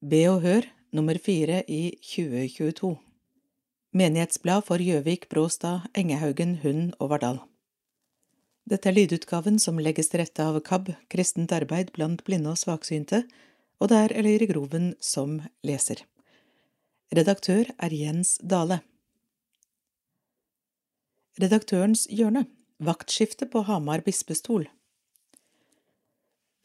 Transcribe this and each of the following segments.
Be og hør nummer fire i 2022 Menighetsblad for Gjøvik, Bråstad, Engehaugen, Hund og Vardal Dette er lydutgaven som legges til rette av KAB, Kristent arbeid blant blinde og svaksynte, og det er Eløyre Groven som leser. Redaktør er Jens Dale. Redaktørens hjørne Vaktskifte på Hamar bispestol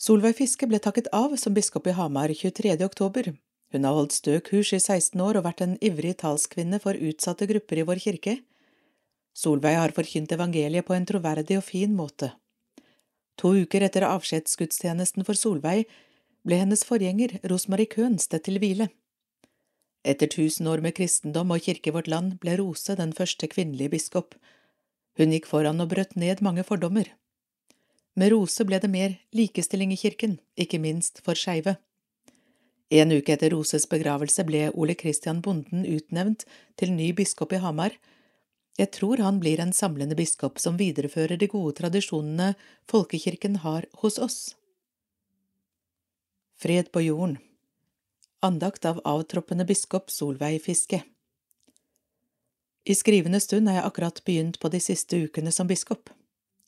Solveig Fiske ble takket av som biskop i Hamar 23. oktober. Hun har holdt stø kurs i 16 år og vært en ivrig talskvinne for utsatte grupper i vår kirke. Solveig har forkynt evangeliet på en troverdig og fin måte. To uker etter avskjedsgudstjenesten for Solveig ble hennes forgjenger Rosmarie Köhn, stedt til hvile. Etter tusen år med kristendom og kirke i vårt land ble Rose den første kvinnelige biskop. Hun gikk foran og brøt ned mange fordommer. Med Rose ble det mer likestilling i kirken, ikke minst for skeive. En uke etter Roses begravelse ble Ole Christian Bonden utnevnt til ny biskop i Hamar. Jeg tror han blir en samlende biskop som viderefører de gode tradisjonene folkekirken har hos oss. Fred på jorden Andakt av avtroppende biskop Solveig Fiske I skrivende stund har jeg akkurat begynt på de siste ukene som biskop.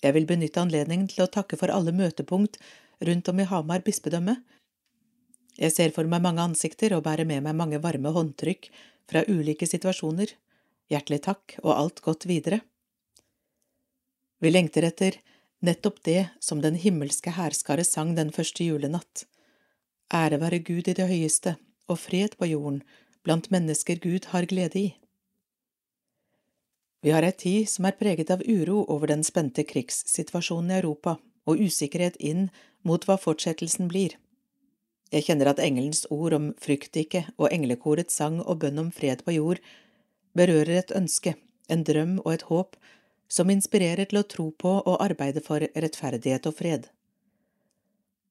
Jeg vil benytte anledningen til å takke for alle møtepunkt rundt om i Hamar bispedømme. Jeg ser for meg mange ansikter og bærer med meg mange varme håndtrykk fra ulike situasjoner. Hjertelig takk og alt godt videre. Vi lengter etter nettopp det som den himmelske hærskare sang den første julenatt. Ære være Gud i det høyeste, og fred på jorden blant mennesker Gud har glede i. Vi har ei tid som er preget av uro over den spente krigssituasjonen i Europa og usikkerhet inn mot hva fortsettelsen blir. Jeg kjenner at engelens ord om frykt ikke og englekorets sang og bønn om fred på jord berører et ønske, en drøm og et håp som inspirerer til å tro på og arbeide for rettferdighet og fred.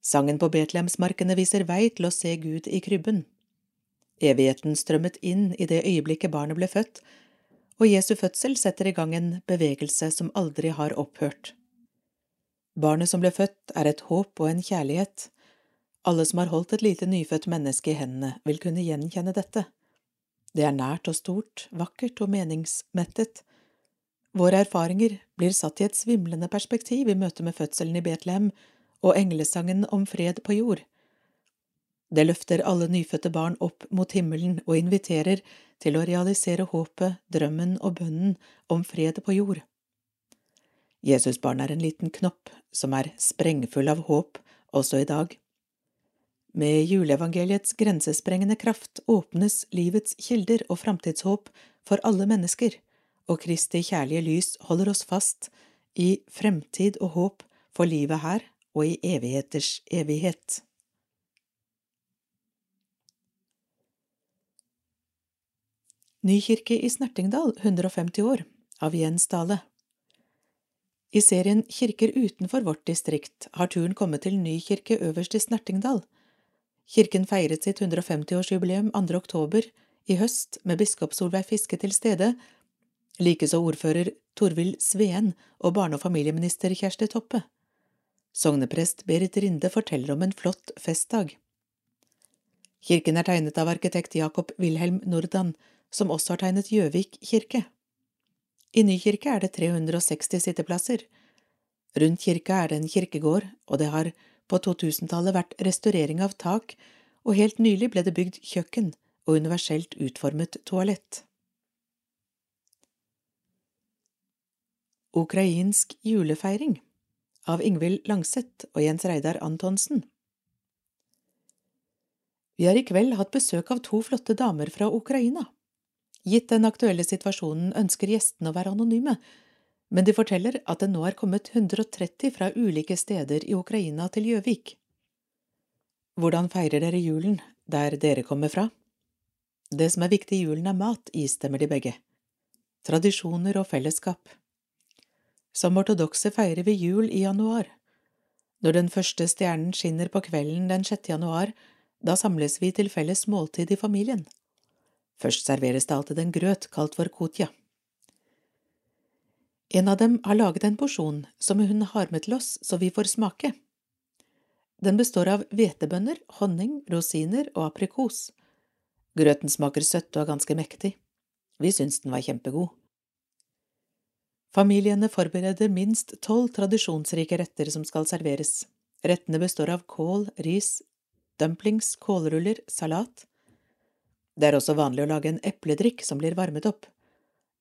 Sangen på Betlehemsmarkene viser vei til å se Gud i krybben. Evigheten strømmet inn i det øyeblikket barnet ble født, og Jesu fødsel setter i gang en bevegelse som aldri har opphørt. Barnet som ble født, er et håp og en kjærlighet. Alle som har holdt et lite nyfødt menneske i hendene, vil kunne gjenkjenne dette. Det er nært og stort, vakkert og meningsmettet. Våre erfaringer blir satt i et svimlende perspektiv i møte med fødselen i Betlehem og englesangen om fred på jord. Det løfter alle nyfødte barn opp mot himmelen og inviterer til å realisere håpet, drømmen og bønnen om fred på jord. Jesusbarn er en liten knopp som er sprengfull av håp også i dag. Med juleevangeliets grensesprengende kraft åpnes livets kilder og framtidshåp for alle mennesker, og Kristi kjærlige lys holder oss fast i fremtid og håp for livet her og i evigheters evighet. Nykirke i Snertingdal 150 år av Jens Dale I serien Kirker utenfor vårt distrikt har turen kommet til Nykirke øverst i Snertingdal. Kirken feiret sitt 150-årsjubileum 2. oktober i høst med biskop Solveig Fiske til stede, likeså ordfører Torvild Sveen og barne- og familieminister Kjersti Toppe. Sogneprest Berit Rinde forteller om en flott festdag. Kirken er tegnet av arkitekt Jakob Wilhelm Nordan, som også har tegnet Gjøvik kirke. I Nykirke er det 360 sitteplasser. Rundt kirka er det en kirkegård, og det har på 2000-tallet vært restaurering av tak, og helt nylig ble det bygd kjøkken og universelt utformet toalett. Ukrainsk julefeiring av Ingvild Langseth og Jens Reidar Antonsen Vi har i kveld hatt besøk av to flotte damer fra Ukraina. Gitt den aktuelle situasjonen ønsker gjestene å være anonyme, men de forteller at det nå er kommet 130 fra ulike steder i Ukraina til Gjøvik. Hvordan feirer dere julen der dere kommer fra? Det som er viktig i julen er mat, istemmer de begge. Tradisjoner og fellesskap. Som ortodokse feirer vi jul i januar. Når den første stjernen skinner på kvelden den 6. januar, da samles vi til felles måltid i familien. Først serveres det alltid en grøt kalt for kotja. En av dem har laget en porsjon som hun har med til oss så vi får smake. Den består av hvetebønner, honning, rosiner og aprikos. Grøten smaker søtt og er ganske mektig. Vi syns den var kjempegod. Familiene forbereder minst tolv tradisjonsrike retter som skal serveres. Rettene består av kål, ris, dumplings, kålruller, salat. Det er også vanlig å lage en epledrikk som blir varmet opp.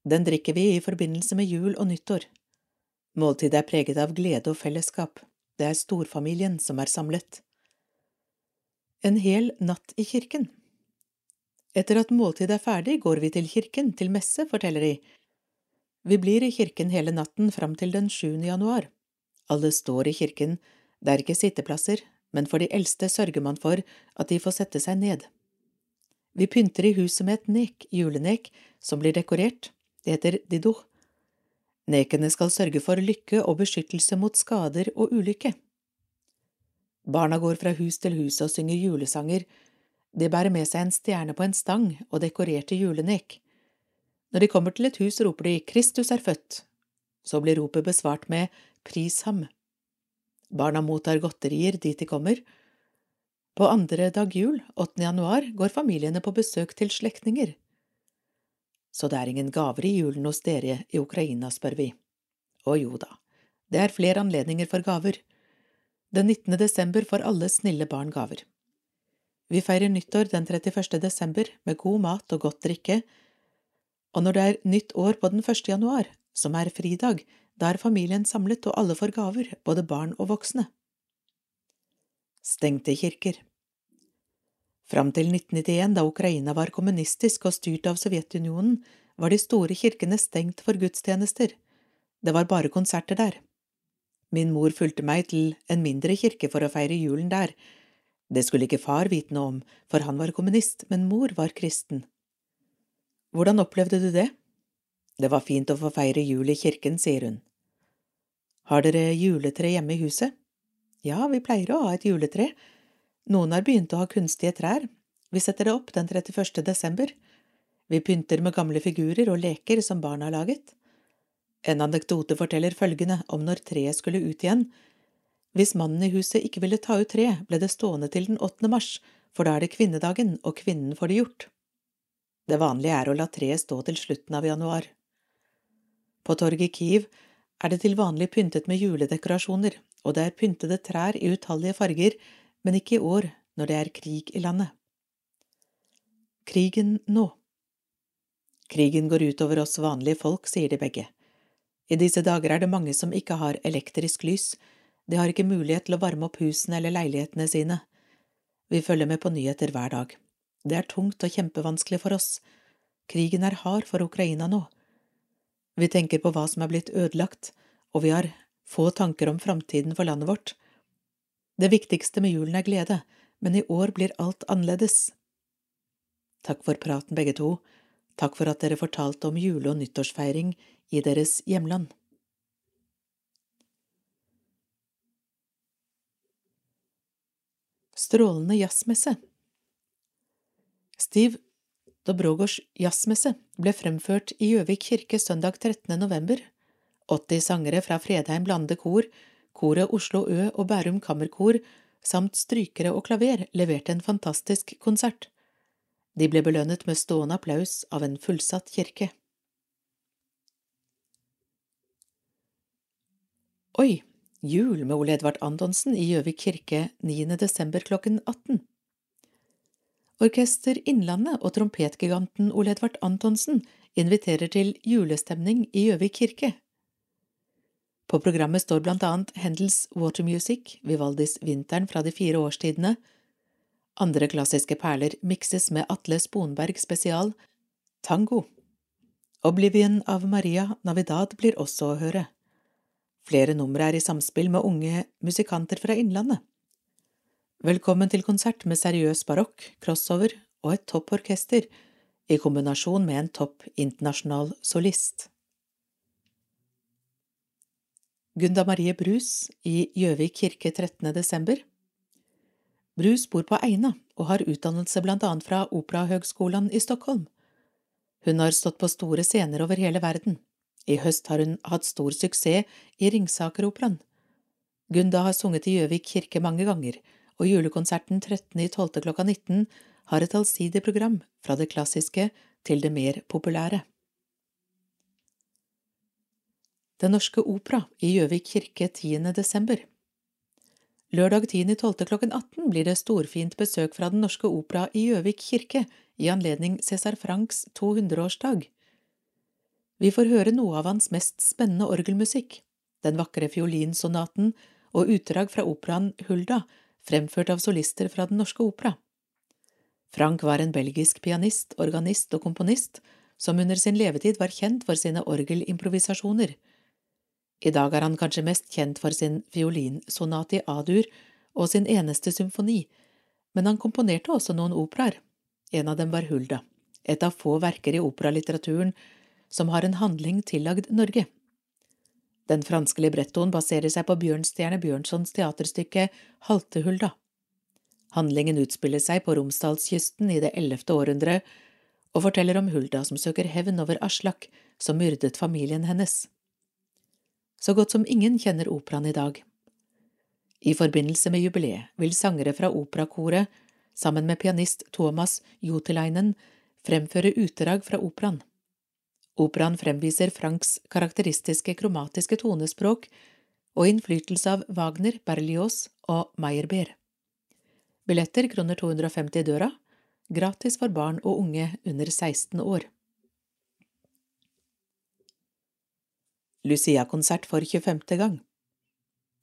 Den drikker vi i forbindelse med jul og nyttår. Måltidet er preget av glede og fellesskap. Det er storfamilien som er samlet. En hel natt i kirken. Etter at måltidet er ferdig, går vi til kirken, til messe, forteller de. Vi blir i kirken hele natten fram til den 7. januar. Alle står i kirken, det er ikke sitteplasser, men for de eldste sørger man for at de får sette seg ned. Vi pynter i huset med et nek, julenek, som blir dekorert, det heter didouh. Nekene skal sørge for lykke og beskyttelse mot skader og ulykke. Barna går fra hus til hus og synger julesanger, de bærer med seg en stjerne på en stang og dekorerte julenek. Når de kommer til et hus, roper de Kristus er født. Så blir ropet besvart med Pris ham. Barna mottar godterier dit de kommer. På andre dag jul, 8. januar, går familiene på besøk til slektninger. Så det er ingen gaver i julen hos dere i Ukraina, spør vi. Å jo da, det er flere anledninger for gaver. Den 19. desember får alle snille barn gaver. Vi feirer nyttår den 31. desember med god mat og godt drikke, og når det er nytt år på den 1. januar, som er fridag, da er familien samlet og alle får gaver, både barn og voksne. Stengte kirker Fram til 1991, da Ukraina var kommunistisk og styrt av Sovjetunionen, var de store kirkene stengt for gudstjenester. Det var bare konserter der. Min mor fulgte meg til en mindre kirke for å feire julen der, det skulle ikke far vite noe om, for han var kommunist, men mor var kristen. Hvordan opplevde du det? Det var fint å få feire jul i kirken, sier hun. Har dere juletre hjemme i huset? Ja, vi pleier å ha et juletre. Noen har begynt å ha kunstige trær. Vi setter det opp den 31. desember. Vi pynter med gamle figurer og leker som barna har laget. En anekdote forteller følgende om når treet skulle ut igjen, hvis mannen i huset ikke ville ta ut tre, ble det stående til den 8. mars, for da er det kvinnedagen, og kvinnen får det gjort. Det vanlige er å la treet stå til slutten av januar. På torget i Kiev er det til vanlig pyntet med juledekorasjoner, og det er pyntede trær i utallige farger, men ikke i år, når det er krig i landet. Krigen nå Krigen går ut over oss vanlige folk, sier de begge. I disse dager er det mange som ikke har elektrisk lys, de har ikke mulighet til å varme opp husene eller leilighetene sine. Vi følger med på nyheter hver dag. Det er tungt og kjempevanskelig for oss. Krigen er hard for Ukraina nå. Vi tenker på hva som er blitt ødelagt, og vi har få tanker om framtiden for landet vårt. Det viktigste med julen er glede, men i år blir alt annerledes. Takk for praten, begge to. Takk for at dere fortalte om jule- og nyttårsfeiring i deres hjemland. Strålende jazzmesse Steve Dobrogos jazzmesse ble fremført i Gjøvik kirke søndag 13. november. 80 sangere fra Fredheim Blande Kor, koret Oslo Ø og Bærum Kammerkor samt strykere og klaver leverte en fantastisk konsert. De ble belønnet med stående applaus av en fullsatt kirke. Oi, Jul med Ole Edvard Antonsen i Gjøvik kirke 9. desember klokken 18. Orkester Innlandet og trompetgiganten Ole Edvard Antonsen inviterer til julestemning i Gjøvik kirke. På programmet står blant annet Hendels Water Music, Vivaldis Vinteren fra de fire årstidene. Andre klassiske perler mikses med Atle Sponberg spesial, tango. Oblivion av Maria Navidad blir også å høre. Flere numre er i samspill med unge musikanter fra Innlandet. Velkommen til konsert med seriøs barokk, crossover og et topporkester, i kombinasjon med en topp internasjonal solist. Gunda Marie Brus i Gjøvik kirke 13. desember Brus bor på Eina og har utdannelse blant annet fra Operahøgskolen i Stockholm. Hun har stått på store scener over hele verden. I høst har hun hatt stor suksess i Ringsakeroperaen. Gunda har sunget i Gjøvik kirke mange ganger, og julekonserten 13.12. klokka 19 har et allsidig program fra det klassiske til det mer populære. Den Norske Opera i Gjøvik kirke 10. desember Lørdag 10.12. klokken 18 blir det storfint besøk fra Den Norske Opera i Gjøvik kirke i anledning Cæsar Franks 200-årsdag. Vi får høre noe av hans mest spennende orgelmusikk, den vakre fiolinsonaten og utdrag fra operaen Hulda, fremført av solister fra Den Norske Opera. Frank var en belgisk pianist, organist og komponist som under sin levetid var kjent for sine orgelimprovisasjoner. I dag er han kanskje mest kjent for sin fiolinsonat i A-dur og sin eneste symfoni, men han komponerte også noen operaer. En av dem var Hulda, et av få verker i operalitteraturen som har en handling tillagd Norge. Den franske librettoen baserer seg på Bjørnstjerne Bjørnsons teaterstykke Haltehulda. Handlingen utspiller seg på Romsdalskysten i det ellevte århundre og forteller om Hulda som søker hevn over Aslak, som myrdet familien hennes. Så godt som ingen kjenner operaen i dag. I forbindelse med jubileet vil sangere fra operakoret, sammen med pianist Thomas Jotelainen, fremføre utdrag fra operaen. Operaen fremviser Franks karakteristiske kromatiske tonespråk og innflytelse av Wagner, Berlioz og Meyerbeer. Billetter kroner 250 i døra, gratis for barn og unge under 16 år. Lucia-konsert for 25. gang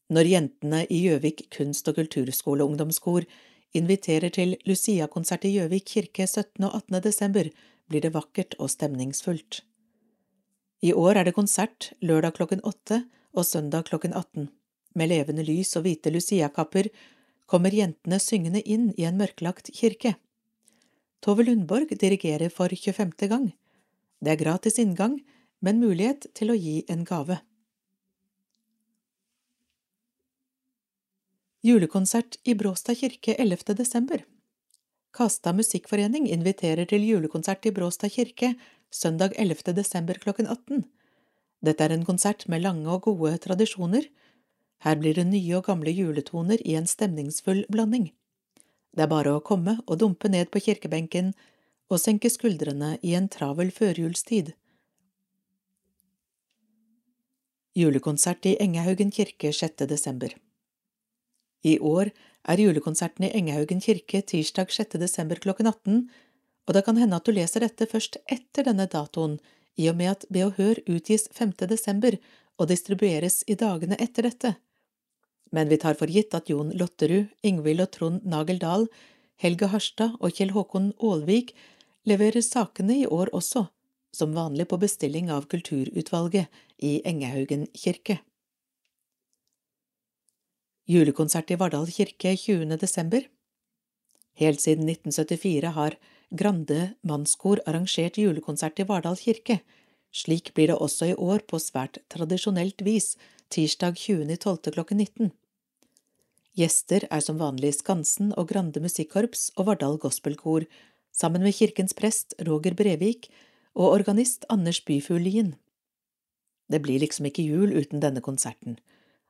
Når jentene i Gjøvik kunst- og kulturskole ungdomskor inviterer til Lucia-konsert i Gjøvik kirke 17. og 18. desember, blir det vakkert og stemningsfullt. I år er det konsert lørdag klokken åtte og søndag klokken 18. Med levende lys og hvite luciakapper kommer jentene syngende inn i en mørklagt kirke. Tove Lundborg dirigerer for 25. gang. Det er gratis inngang, men mulighet til å gi en gave. Julekonsert i Bråstad kirke 11. desember Kasta musikkforening inviterer til julekonsert i Bråstad kirke søndag 11. desember klokken 18. Dette er en konsert med lange og gode tradisjoner. Her blir det nye og gamle juletoner i en stemningsfull blanding. Det er bare å komme og dumpe ned på kirkebenken og senke skuldrene i en travel førjulstid. Julekonsert i Engehaugen kirke 6. desember I år er julekonserten i Engehaugen kirke tirsdag 6. desember klokken 18 og det kan hende at du leser dette først etter denne datoen, i og med at Be og Hør utgis 5. desember og distribueres i dagene etter dette. Men vi tar for gitt at Jon Lotterud, Ingvild og Trond Nagel Dahl, Helge Harstad og Kjell Håkon Aalvik leverer sakene i år også, som vanlig på bestilling av Kulturutvalget i Engehaugen kirke. Julekonsert i Vardal kirke 20. desember Helt siden 1974 har Grande mannskor arrangert julekonsert i Vardal kirke. Slik blir det også i år på svært tradisjonelt vis, tirsdag 20.12. klokken 19. Gjester er som vanlig Skansen og Grande musikkorps og Vardal gospelkor, sammen med kirkens prest Roger Brevik og organist Anders Byfugl Lien. Det blir liksom ikke jul uten denne konserten,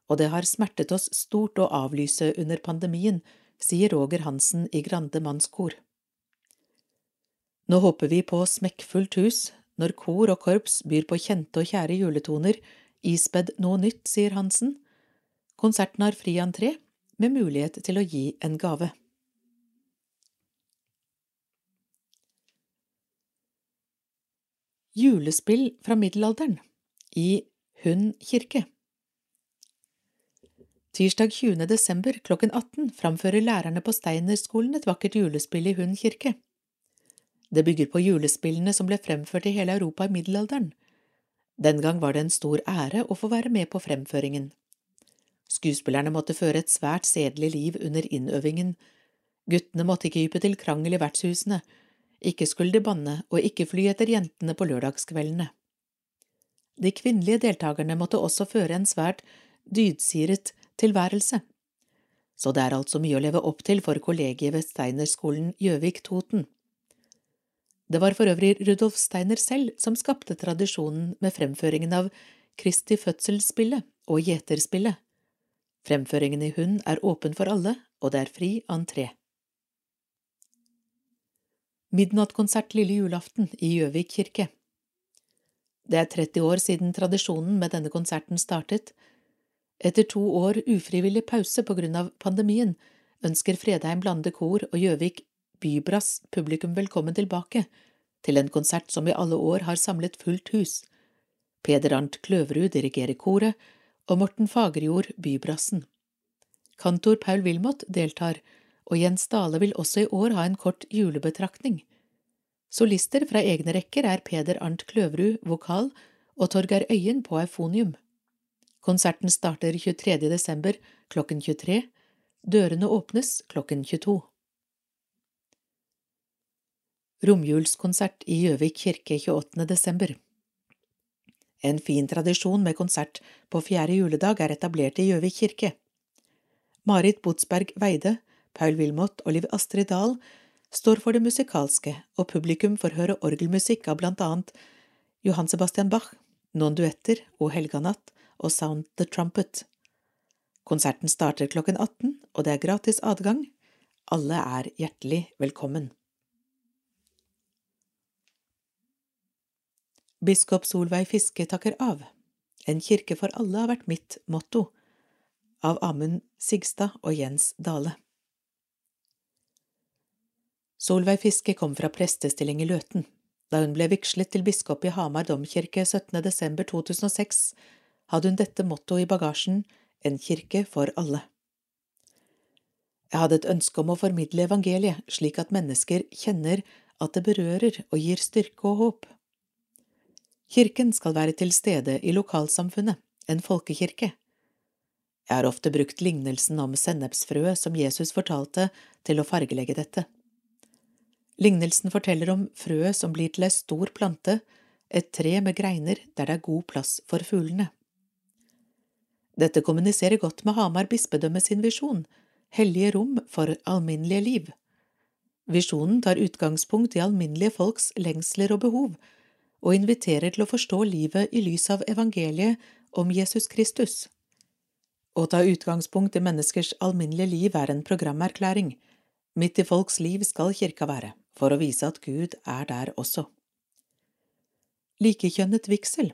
og det har smertet oss stort å avlyse under pandemien, sier Roger Hansen i Grande mannskor. Nå håper vi på smekkfullt hus når kor og korps byr på kjente og kjære juletoner, ispedd noe nytt, sier Hansen. Konserten har fri entré, med mulighet til å gi en gave. Julespill fra middelalderen i Hund kirke Tirsdag 20. desember klokken 18 framfører lærerne på Steinerskolen et vakkert julespill i Hund kirke. Det bygger på julespillene som ble fremført i hele Europa i middelalderen. Den gang var det en stor ære å få være med på fremføringen. Skuespillerne måtte føre et svært sedelig liv under innøvingen. Guttene måtte ikke ype til krangel i vertshusene, ikke skulle de banne og ikke fly etter jentene på lørdagskveldene. De kvinnelige deltakerne måtte også føre en svært dydsiret tilværelse. Så det er altså mye å leve opp til for kollegiet ved Steinerskolen Gjøvik-Toten. Det var for øvrig Rudolf Steiner selv som skapte tradisjonen med fremføringen av Kristi fødselsspillet og Gjeterspillet. Fremføringen i Hund er åpen for alle, og det er fri entré. Midnattkonsert lille julaften i Gjøvik kirke Det er 30 år siden tradisjonen med denne konserten startet. Etter to år ufrivillig pause på grunn av pandemien ønsker Fredheim Blande Kor og Gjøvik Bybrass publikum velkommen tilbake til en konsert som i alle år har samlet fullt hus. Peder Arnt Kløverud dirigerer koret, og Morten Fagerjord bybrassen. Kantor Paul Wilmot deltar, og Jens Dale vil også i år ha en kort julebetraktning. Solister fra egne rekker er Peder Arnt Kløverud vokal og Torgeir Øyen på eufonium. Konserten starter 23. desember klokken 23. Dørene åpnes klokken 22. Romjulskonsert i Gjøvik kirke 28. desember. En fin tradisjon med konsert på fjerde juledag er etablert i Gjøvik kirke. Marit Botsberg Weide, Paul Wilmot og Liv Astrid Dahl står for det musikalske, og publikum får høre orgelmusikk av blant annet Johan Sebastian Bach, noen duetter og Helganatt og Sound the Trumpet. Konserten starter klokken 18, og det er gratis adgang. Alle er hjertelig velkommen. Biskop Solveig Fiske takker av. En kirke for alle har vært mitt motto. Av Amund Sigstad og Jens Dale. Solveig Fiske kom fra prestestilling i Løten. Da hun ble vigslet til biskop i Hamar domkirke 17. desember 2006, hadde hun dette mottoet i bagasjen En kirke for alle. Jeg hadde et ønske om å formidle evangeliet slik at mennesker kjenner at det berører og gir styrke og håp. Kirken skal være til stede i lokalsamfunnet, en folkekirke. Jeg har ofte brukt lignelsen om sennepsfrøet som Jesus fortalte til å fargelegge dette. Lignelsen forteller om frøet som blir til ei stor plante, et tre med greiner der det er god plass for fuglene. Dette kommuniserer godt med Hamar bispedømme sin visjon, hellige rom for alminnelige liv. Visjonen tar utgangspunkt i alminnelige folks lengsler og behov, og inviterer til å forstå livet i lys av evangeliet om Jesus Kristus. Å ta utgangspunkt i menneskers alminnelige liv er en programerklæring. Midt i folks liv skal kirka være, for å vise at Gud er der også. Likekjønnet vigsel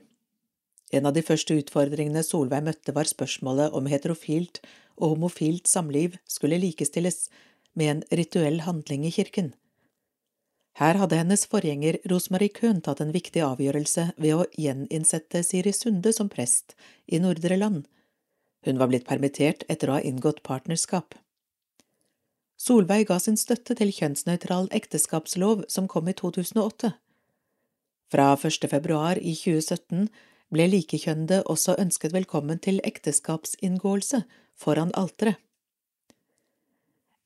En av de første utfordringene Solveig møtte, var spørsmålet om heterofilt og homofilt samliv skulle likestilles med en rituell handling i kirken. Her hadde hennes forgjenger Rosmarie Køhn tatt en viktig avgjørelse ved å gjeninnsette Siri Sunde som prest i Nordre Land. Hun var blitt permittert etter å ha inngått partnerskap. Solveig ga sin støtte til kjønnsnøytral ekteskapslov som kom i 2008. Fra 1. februar i 2017 ble likekjønnede også ønsket velkommen til ekteskapsinngåelse foran alteret.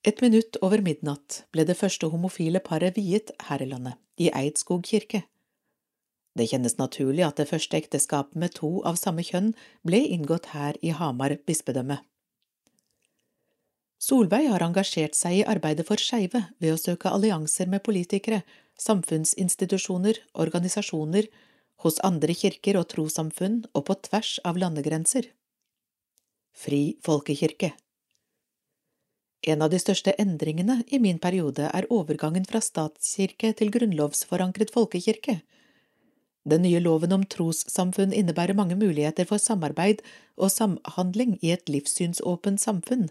Et minutt over midnatt ble det første homofile paret viet her i landet, i Eidskog kirke. Det kjennes naturlig at det første ekteskapet med to av samme kjønn ble inngått her i Hamar bispedømme. Solveig har engasjert seg i arbeidet for skeive ved å søke allianser med politikere, samfunnsinstitusjoner, organisasjoner, hos andre kirker og trossamfunn og på tvers av landegrenser. Fri folkekirke en av de største endringene i min periode er overgangen fra statskirke til grunnlovsforankret folkekirke. Den nye loven om trossamfunn innebærer mange muligheter for samarbeid og samhandling i et livssynsåpent samfunn,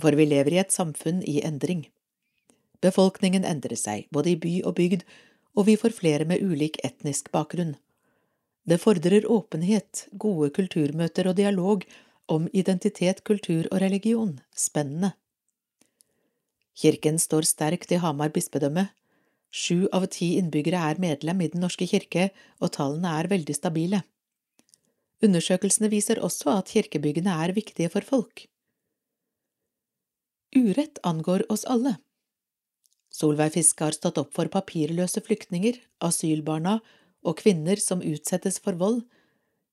for vi lever i et samfunn i endring. Befolkningen endrer seg, både i by og bygd, og vi får flere med ulik etnisk bakgrunn. Det fordrer åpenhet, gode kulturmøter og dialog om identitet, kultur og religion, spennende. Kirken står sterkt i Hamar bispedømme. Sju av ti innbyggere er medlem i Den norske kirke, og tallene er veldig stabile. Undersøkelsene viser også at kirkebyggene er viktige for folk. Urett angår oss alle. Solveig Fiske har stått opp for papirløse flyktninger, asylbarna og kvinner som utsettes for vold.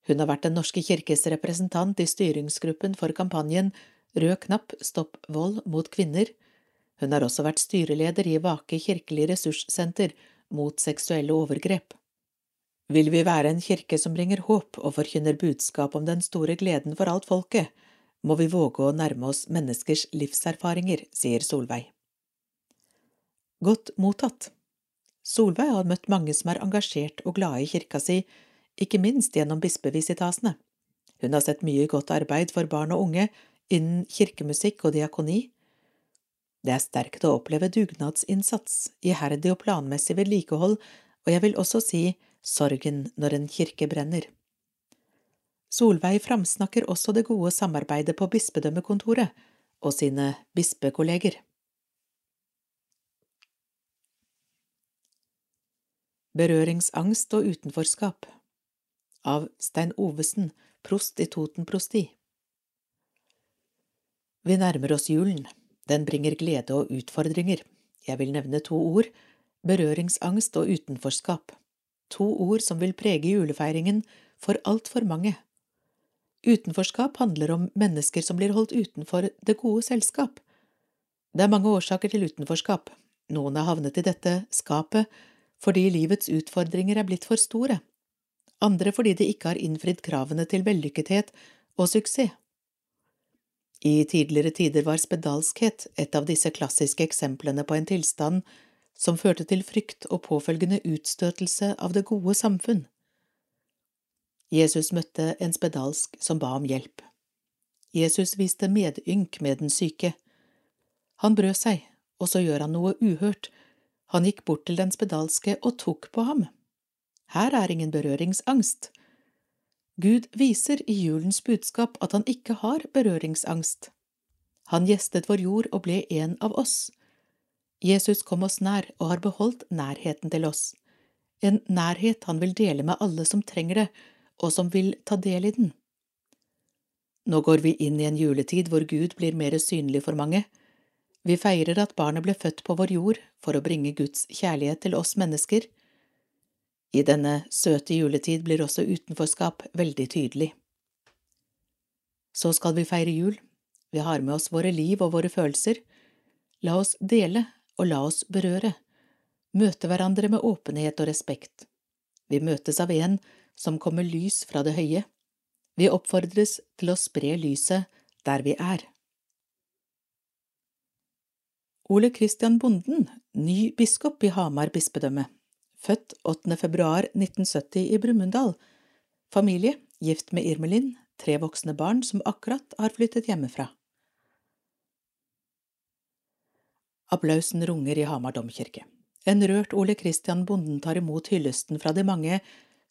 Hun har vært Den norske kirkes representant i styringsgruppen for kampanjen Rød knapp stopp vold mot kvinner, hun har også vært styreleder i Vake kirkelig ressurssenter mot seksuelle overgrep. Vil vi være en kirke som bringer håp og forkynner budskap om den store gleden for alt folket, må vi våge å nærme oss menneskers livserfaringer, sier Solveig. Godt mottatt. Solveig har møtt mange som er engasjert og glade i kirka si, ikke minst gjennom bispevisitasene. Hun har sett mye godt arbeid for barn og unge innen kirkemusikk og diakoni. Det er sterkt å oppleve dugnadsinnsats, iherdig og planmessig vedlikehold, og jeg vil også si sorgen når en kirke brenner. Solveig framsnakker også det gode samarbeidet på bispedømmekontoret og sine bispekolleger. Berøringsangst og utenforskap Av Stein Ovesen, prost i Toten prosti Vi nærmer oss julen. Den bringer glede og utfordringer. Jeg vil nevne to ord, berøringsangst og utenforskap. To ord som vil prege julefeiringen for altfor mange. Utenforskap handler om mennesker som blir holdt utenfor det gode selskap. Det er mange årsaker til utenforskap. Noen har havnet i dette skapet fordi livets utfordringer er blitt for store, andre fordi de ikke har innfridd kravene til vellykkethet og suksess. I tidligere tider var spedalskhet et av disse klassiske eksemplene på en tilstand som førte til frykt og påfølgende utstøtelse av det gode samfunn. Jesus møtte en spedalsk som ba om hjelp. Jesus viste medynk med den syke. Han brød seg, og så gjør han noe uhørt, han gikk bort til den spedalske og tok på ham. Her er ingen berøringsangst, Gud viser i julens budskap at han ikke har berøringsangst. Han gjestet vår jord og ble en av oss. Jesus kom oss nær og har beholdt nærheten til oss, en nærhet han vil dele med alle som trenger det, og som vil ta del i den. Nå går vi inn i en juletid hvor Gud blir mer synlig for mange. Vi feirer at barnet ble født på vår jord for å bringe Guds kjærlighet til oss mennesker. I denne søte juletid blir også utenforskap veldig tydelig. Så skal vi feire jul. Vi har med oss våre liv og våre følelser. La oss dele og la oss berøre. Møte hverandre med åpenhet og respekt. Vi møtes av en som kommer lys fra det høye. Vi oppfordres til å spre lyset der vi er. Ole Christian Bonden, ny biskop i Hamar bispedømme født 8. februar 1970 i Brumunddal, familie, gift med Irmelin, tre voksne barn som akkurat har flyttet hjemmefra. Applausen runger i Hamar domkirke. En rørt Ole Christian Bonden tar imot hyllesten fra de mange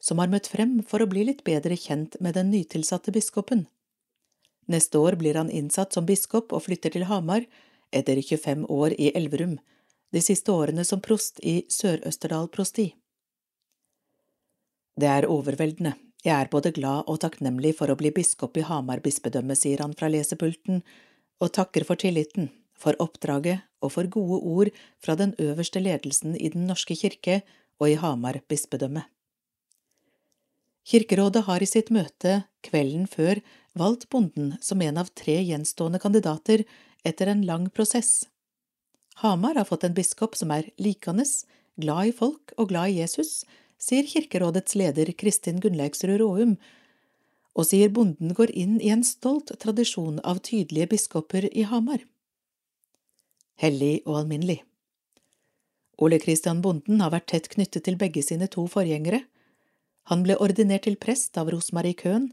som har møtt frem for å bli litt bedre kjent med den nytilsatte biskopen. Neste år blir han innsatt som biskop og flytter til Hamar etter 25 år i Elverum, de siste årene som prost i Sør-Østerdal prosti. Det er overveldende, jeg er både glad og takknemlig for å bli biskop i Hamar bispedømme, sier han fra lesepulten, og takker for tilliten, for oppdraget og for gode ord fra den øverste ledelsen i Den norske kirke og i Hamar bispedømme. Kirkerådet har i sitt møte kvelden før valgt bonden som en av tre gjenstående kandidater etter en lang prosess. Hamar har fått en biskop som er likandes, glad i folk og glad i Jesus, sier Kirkerådets leder Kristin Gunnleiksrud Råum, og sier bonden går inn i en stolt tradisjon av tydelige biskoper i Hamar. Hellig og alminnelig Ole Christian Bonden har vært tett knyttet til begge sine to forgjengere. Han ble ordinert til prest av Rosmarie Køhn,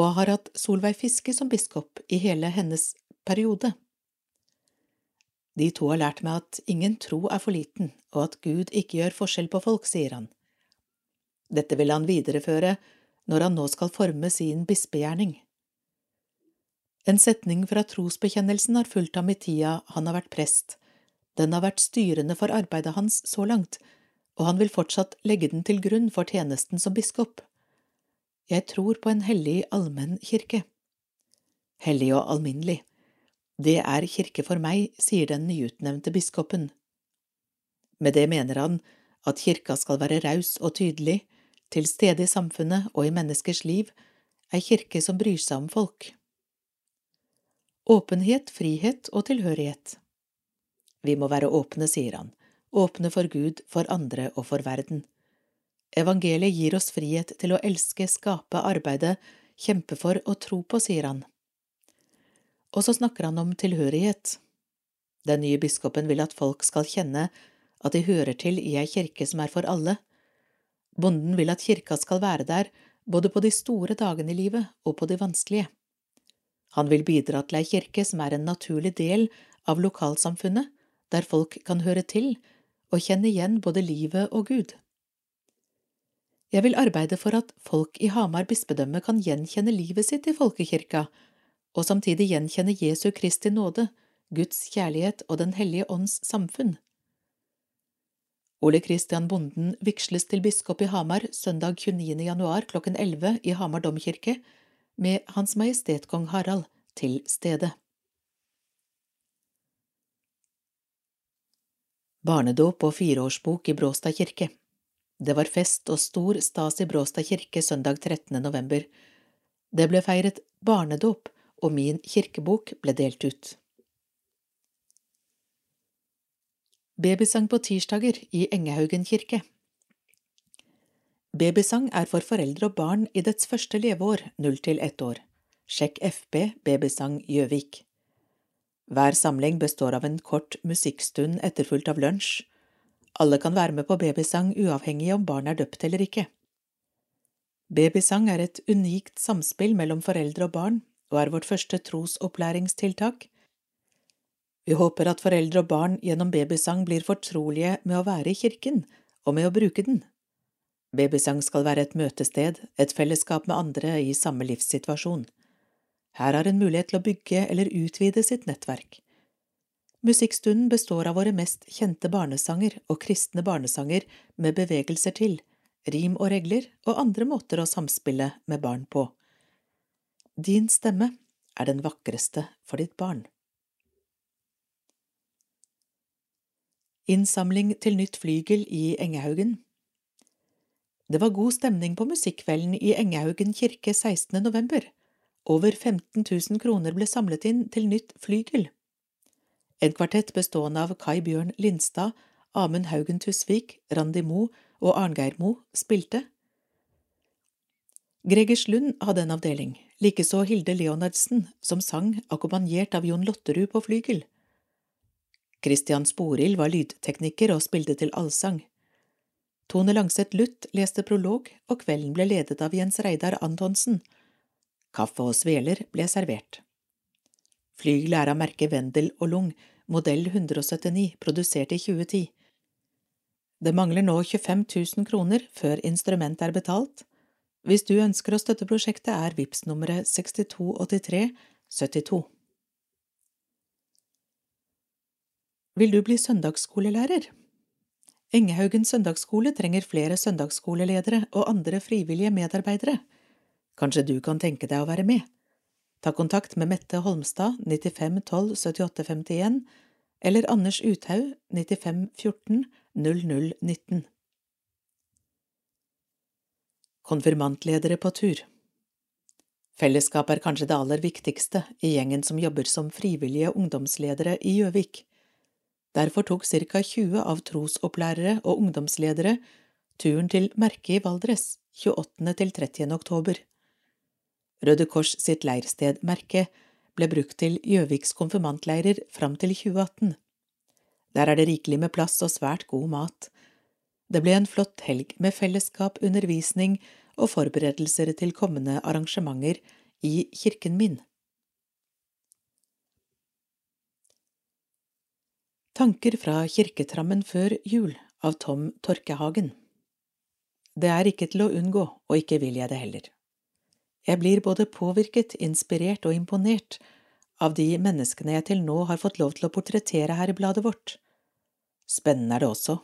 og har hatt Solveig Fiske som biskop i hele hennes periode. De to har lært meg at ingen tro er for liten, og at Gud ikke gjør forskjell på folk, sier han. Dette vil han videreføre når han nå skal forme sin bispegjerning. En setning fra trosbekjennelsen har fulgt ham i tida han har vært prest. Den har vært styrende for arbeidet hans så langt, og han vil fortsatt legge den til grunn for tjenesten som biskop. Jeg tror på en hellig allmenn kirke. Hellig og alminnelig det er kirke for meg, sier den nyutnevnte biskopen. Med det mener han at kirka skal være raus og tydelig, til stede i samfunnet og i menneskers liv, ei kirke som bryr seg om folk. Åpenhet, frihet og tilhørighet Vi må være åpne, sier han, åpne for Gud, for andre og for verden. Evangeliet gir oss frihet til å elske, skape, arbeide, kjempe for og tro på, sier han. Og så snakker han om tilhørighet. Den nye biskopen vil at folk skal kjenne at de hører til i ei kirke som er for alle. Bonden vil at kirka skal være der både på de store dagene i livet og på de vanskelige. Han vil bidra til ei kirke som er en naturlig del av lokalsamfunnet, der folk kan høre til og kjenne igjen både livet og Gud. Jeg vil arbeide for at folk i Hamar bispedømme kan gjenkjenne livet sitt i folkekirka, og samtidig gjenkjenne Jesu Kristi nåde, Guds kjærlighet og Den hellige ånds samfunn. Ole Christian Bonden vigsles til biskop i Hamar søndag 29. januar klokken 11 i Hamar domkirke, med Hans Majestet Kong Harald til stede. Barnedåp og fireårsbok i Bråstad kirke Det var fest og stor stas i Bråstad kirke søndag 13. november. Det ble feiret barnedåp, og min kirkebok ble delt ut. Babysang på tirsdager i Engehaugen kirke Babysang er for foreldre og barn i dets første leveår, null til ett år. Sjekk FB Babysang Gjøvik. Hver samling består av en kort musikkstund etterfulgt av lunsj. Alle kan være med på babysang uavhengig om barn er døpt eller ikke. Babysang er et unikt samspill mellom foreldre og barn, er vårt første trosopplæringstiltak. Vi håper at foreldre og barn gjennom babysang blir fortrolige med å være i kirken og med å bruke den. Babysang skal være et møtested, et fellesskap med andre i samme livssituasjon. Her har en mulighet til å bygge eller utvide sitt nettverk. Musikkstunden består av våre mest kjente barnesanger og kristne barnesanger med bevegelser til, rim og regler og andre måter å samspille med barn på. Din stemme er den vakreste for ditt barn. Innsamling til nytt flygel i Engehaugen Det var god stemning på musikkvelden i Engehaugen kirke 16. november. Over 15 000 kroner ble samlet inn til nytt flygel. En kvartett bestående av Kai Bjørn Lindstad, Amund Haugen Tusvik, Randi Mo og Arngeir Mo spilte. Gregers Lund hadde en avdeling, likeså Hilde Leonardsen, som sang akkompagnert av Jon Lotterud på flygel. Christian Sporild var lydtekniker og spilte til allsang. Tone Langseth Luth leste prolog, og kvelden ble ledet av Jens Reidar Antonsen, Kaffe og sveler ble servert. Flygelet er av merket Wendel og Lung, modell 179, produsert i 2010. Det mangler nå 25 000 kroner før instrumentet er betalt. Hvis du ønsker å støtte prosjektet, er VIPS nummeret 6283 72. Vil du bli søndagsskolelærer? Engehaugen søndagsskole trenger flere søndagsskoleledere og andre frivillige medarbeidere. Kanskje du kan tenke deg å være med? Ta kontakt med Mette Holmstad 95 12 78 51 eller Anders Uthaug 95 14 00 19. Konfirmantledere på tur Fellesskap er kanskje det aller viktigste i gjengen som jobber som frivillige ungdomsledere i Gjøvik. Derfor tok ca 20 av trosopplærere og ungdomsledere turen til Merke i Valdres 28. til 30. oktober. Røde Kors sitt leirsted Merke ble brukt til Gjøviks konfirmantleirer fram til 2018. Der er det rikelig med plass og svært god mat. Det ble en flott helg med fellesskap, undervisning og forberedelser til kommende arrangementer i kirken min. Tanker fra kirketrammen før jul av Tom Torkehagen Det er ikke til å unngå, og ikke vil jeg det heller. Jeg blir både påvirket, inspirert og imponert av de menneskene jeg til nå har fått lov til å portrettere her i bladet vårt. Spennende er det også,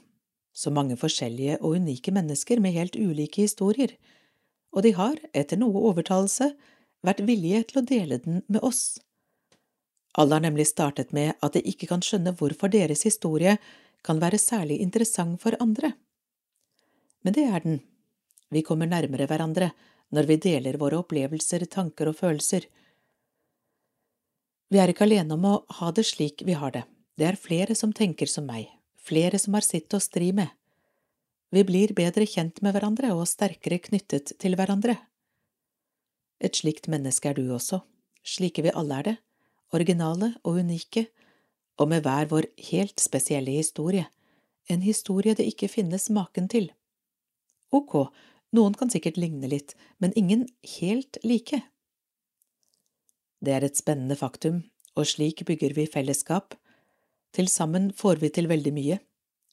så mange forskjellige og unike mennesker med helt ulike historier, og de har, etter noe overtalelse, vært villige til å dele den med oss. Alle har nemlig startet med at de ikke kan skjønne hvorfor deres historie kan være særlig interessant for andre. Men det er den. Vi kommer nærmere hverandre når vi deler våre opplevelser, tanker og følelser. Vi er ikke alene om å ha det slik vi har det, det er flere som tenker som meg, flere som har sitt å stri med. Vi blir bedre kjent med hverandre og sterkere knyttet til hverandre. Et slikt menneske er du også, slike vi alle er det, originale og unike, og med hver vår helt spesielle historie, en historie det ikke finnes maken til. Ok, noen kan sikkert ligne litt, men ingen helt like. Det er et spennende faktum, og slik bygger vi fellesskap. Til sammen får vi til veldig mye.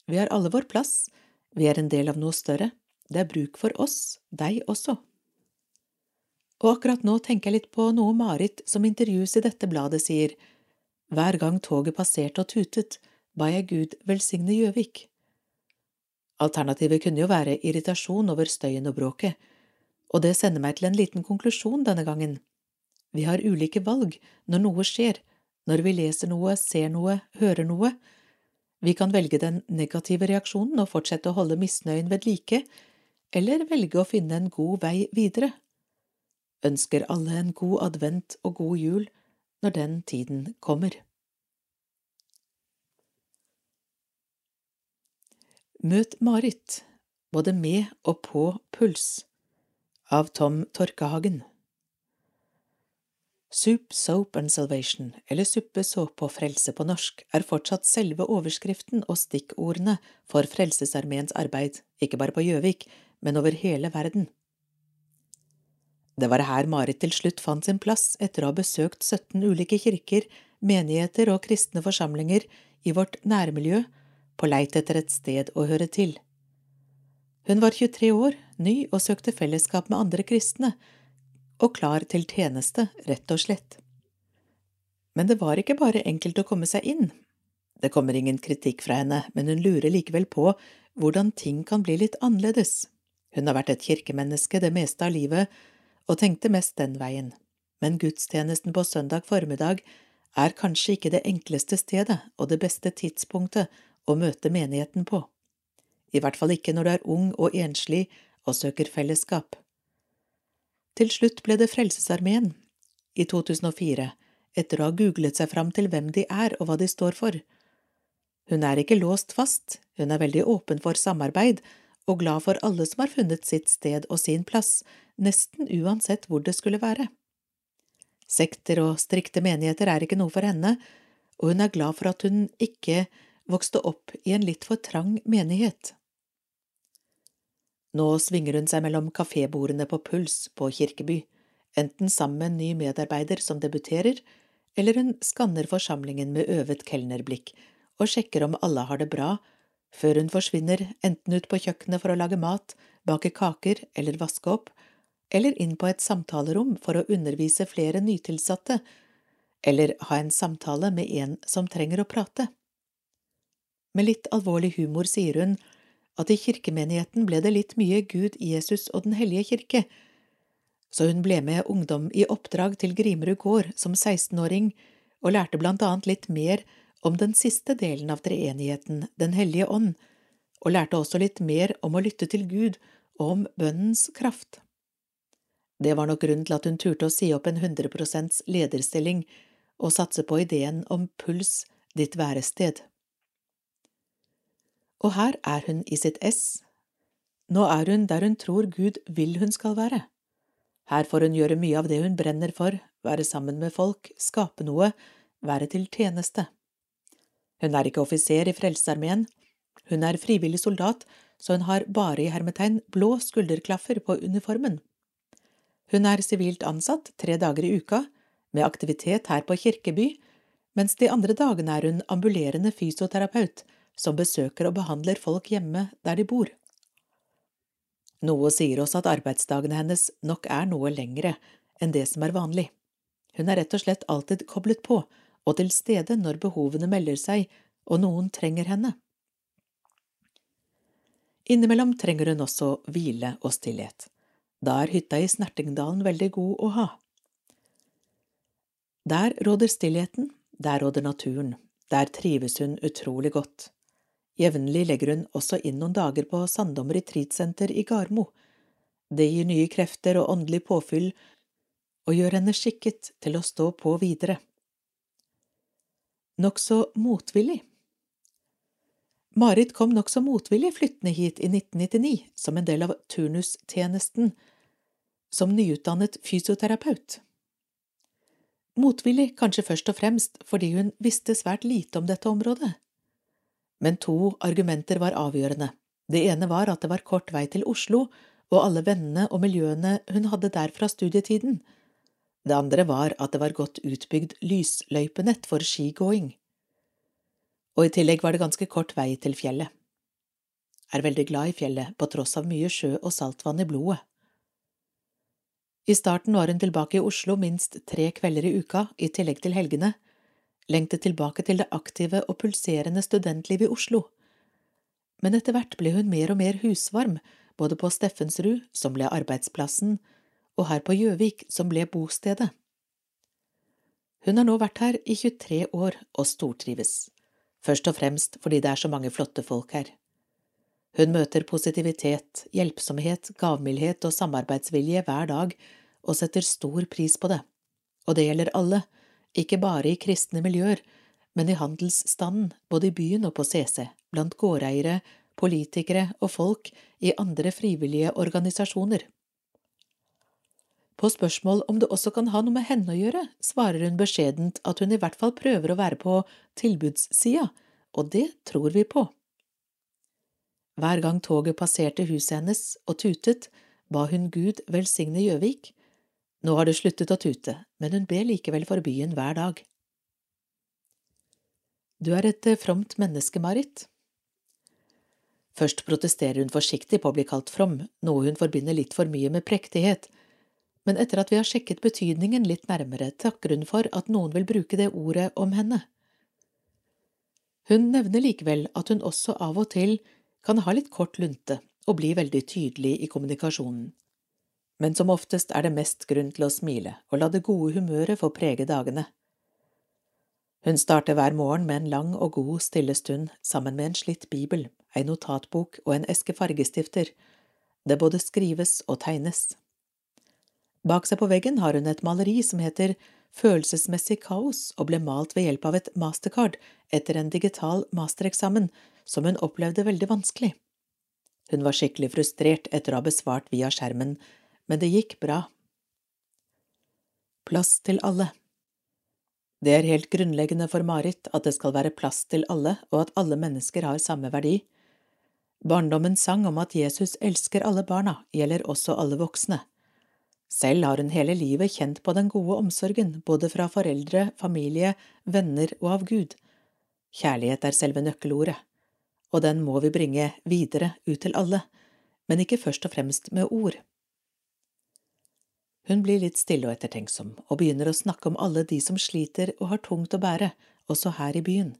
Vi har alle vår plass, vi er en del av noe større, det er bruk for oss, deg også. Og akkurat nå tenker jeg litt på noe Marit som intervjues i dette bladet sier, hver gang toget passerte og tutet, ba jeg Gud velsigne Gjøvik. Alternativet kunne jo være irritasjon over støyen og bråket, og det sender meg til en liten konklusjon denne gangen. Vi har ulike valg når noe skjer, når vi leser noe, ser noe, hører noe. Vi kan velge den negative reaksjonen og fortsette å holde misnøyen ved like, eller velge å finne en god vei videre. Ønsker alle en god advent og god jul når den tiden kommer. Møt Marit, både med og på puls, av Tom Torkehagen. Soup, Soap and Salvation, eller Suppe, såpe og frelse på norsk, er fortsatt selve overskriften og stikkordene for Frelsesarmeens arbeid, ikke bare på Gjøvik, men over hele verden. Det var her Marit til slutt fant sin plass etter å ha besøkt 17 ulike kirker, menigheter og kristne forsamlinger i vårt nærmiljø, på leit etter et sted å høre til. Hun var 23 år, ny og søkte fellesskap med andre kristne, og klar til tjeneste, rett og slett. Men det var ikke bare enkelt å komme seg inn. Det kommer ingen kritikk fra henne, men hun lurer likevel på hvordan ting kan bli litt annerledes. Hun har vært et kirkemenneske det meste av livet, og tenkte mest den veien, men gudstjenesten på søndag formiddag er kanskje ikke det enkleste stedet og det beste tidspunktet å møte menigheten på, i hvert fall ikke når du er ung og enslig og søker fellesskap. Til slutt ble det Frelsesarmeen, i 2004, etter å ha googlet seg fram til hvem de er og hva de står for. Hun er ikke låst fast, hun er veldig åpen for samarbeid og glad for alle som har funnet sitt sted og sin plass, nesten uansett hvor det skulle være. Sekter og strikte menigheter er ikke noe for henne, og hun er glad for at hun ikke vokste opp i en litt for trang menighet. Nå svinger hun seg mellom kafébordene på Puls på Kirkeby, enten sammen med en ny medarbeider som debuterer, eller hun skanner forsamlingen med øvet kelnerblikk og sjekker om alle har det bra, før hun forsvinner enten ut på kjøkkenet for å lage mat, bake kaker eller vaske opp, eller inn på et samtalerom for å undervise flere nytilsatte, eller ha en samtale med en som trenger å prate. Med litt alvorlig humor sier hun at i kirkemenigheten ble det litt mye Gud, Jesus og Den hellige kirke, så hun ble med ungdom i oppdrag til Grimerud gård som 16-åring og lærte blant annet litt mer om den siste delen av treenigheten, Den hellige ånd, og lærte også litt mer om å lytte til Gud og om bønnens kraft. Det var nok grunnen til at hun turte å si opp en 100% lederstilling og satse på ideen om puls, ditt værested og her er hun i sitt ess. Nå er hun der hun tror Gud vil hun skal være. Her får hun gjøre mye av det hun brenner for, være sammen med folk, skape noe, være til tjeneste. Hun er ikke offiser i Frelsesarmeen, hun er frivillig soldat, så hun har bare i hermetegn blå skulderklaffer på uniformen. Hun er sivilt ansatt tre dager i uka, med aktivitet her på Kirkeby, mens de andre dagene er hun ambulerende fysioterapeut som besøker og behandler folk hjemme der de bor. Noe sier oss at arbeidsdagene hennes nok er noe lengre enn det som er vanlig. Hun er rett og slett alltid koblet på og til stede når behovene melder seg og noen trenger henne. Innimellom trenger hun også hvile og stillhet. Da er hytta i Snertingdalen veldig god å ha. Der råder stillheten, der råder naturen, der trives hun utrolig godt. Jevnlig legger hun også inn noen dager på Sandom retreatsenter i Garmo. Det gir nye krefter og åndelig påfyll og gjør henne skikket til å stå på videre. Nokså motvillig Marit kom nokså motvillig flyttende hit i 1999 som en del av turnustjenesten som nyutdannet fysioterapeut. Motvillig kanskje først og fremst fordi hun visste svært lite om dette området. Men to argumenter var avgjørende. Det ene var at det var kort vei til Oslo, og alle vennene og miljøene hun hadde der fra studietiden. Det andre var at det var godt utbygd lysløypenett for skigåing. Og i tillegg var det ganske kort vei til fjellet. Er veldig glad i fjellet, på tross av mye sjø og saltvann i blodet. I starten var hun tilbake i Oslo minst tre kvelder i uka, i tillegg til helgene, lengtet tilbake til det aktive og pulserende studentlivet i Oslo. Men etter hvert ble hun mer og mer husvarm, både på Steffensrud, som ble arbeidsplassen, og her på Gjøvik, som ble bostedet. Hun har nå vært her i 23 år og stortrives, først og fremst fordi det er så mange flotte folk her. Hun møter positivitet, hjelpsomhet, gavmildhet og samarbeidsvilje hver dag og setter stor pris på det. Og det gjelder alle, ikke bare i kristne miljøer, men i handelsstanden, både i byen og på CC, blant gårdeiere, politikere og folk i andre frivillige organisasjoner. På spørsmål om det også kan ha noe med henne å gjøre, svarer hun beskjedent at hun i hvert fall prøver å være på tilbudssida, og det tror vi på. Hver gang toget passerte huset hennes og tutet, ba hun Gud velsigne Gjøvik, nå har det sluttet å tute, men hun ber likevel for byen hver dag. Du er et eh, fromt menneske, Marit. Først protesterer hun forsiktig på å bli kalt from, noe hun forbinder litt for mye med prektighet, men etter at vi har sjekket betydningen litt nærmere, takker hun for at noen vil bruke det ordet om henne. Hun nevner likevel at hun også av og til kan ha litt kort lunte og bli veldig tydelig i kommunikasjonen men som oftest er det mest grunn til å smile og la det gode humøret få prege dagene. Hun starter hver morgen med en lang og god stille stund sammen med en slitt bibel, ei notatbok og en eske fargestifter. Det både skrives og tegnes. Bak seg på veggen har hun et maleri som heter Følelsesmessig kaos og ble malt ved hjelp av et mastercard etter en digital mastereksamen som hun opplevde veldig vanskelig. Hun var skikkelig frustrert etter å ha besvart via skjermen men det gikk bra. Plass til alle Det er helt grunnleggende for Marit at det skal være plass til alle, og at alle mennesker har samme verdi. Barndommens sang om at Jesus elsker alle barna, gjelder også alle voksne. Selv har hun hele livet kjent på den gode omsorgen, både fra foreldre, familie, venner og av Gud. Kjærlighet er selve nøkkelordet, og den må vi bringe videre ut til alle, men ikke først og fremst med ord. Hun blir litt stille og ettertenksom, og begynner å snakke om alle de som sliter og har tungt å bære, også her i byen.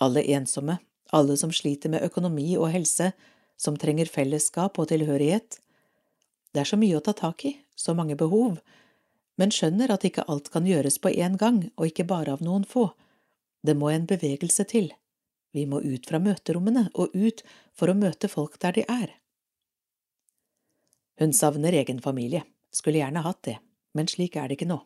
Alle ensomme, alle som sliter med økonomi og helse, som trenger fellesskap og tilhørighet. Det er så mye å ta tak i, så mange behov, men skjønner at ikke alt kan gjøres på én gang og ikke bare av noen få. Det må en bevegelse til. Vi må ut fra møterommene og ut for å møte folk der de er. Hun savner egen familie skulle gjerne hatt det, men slik er det ikke nå.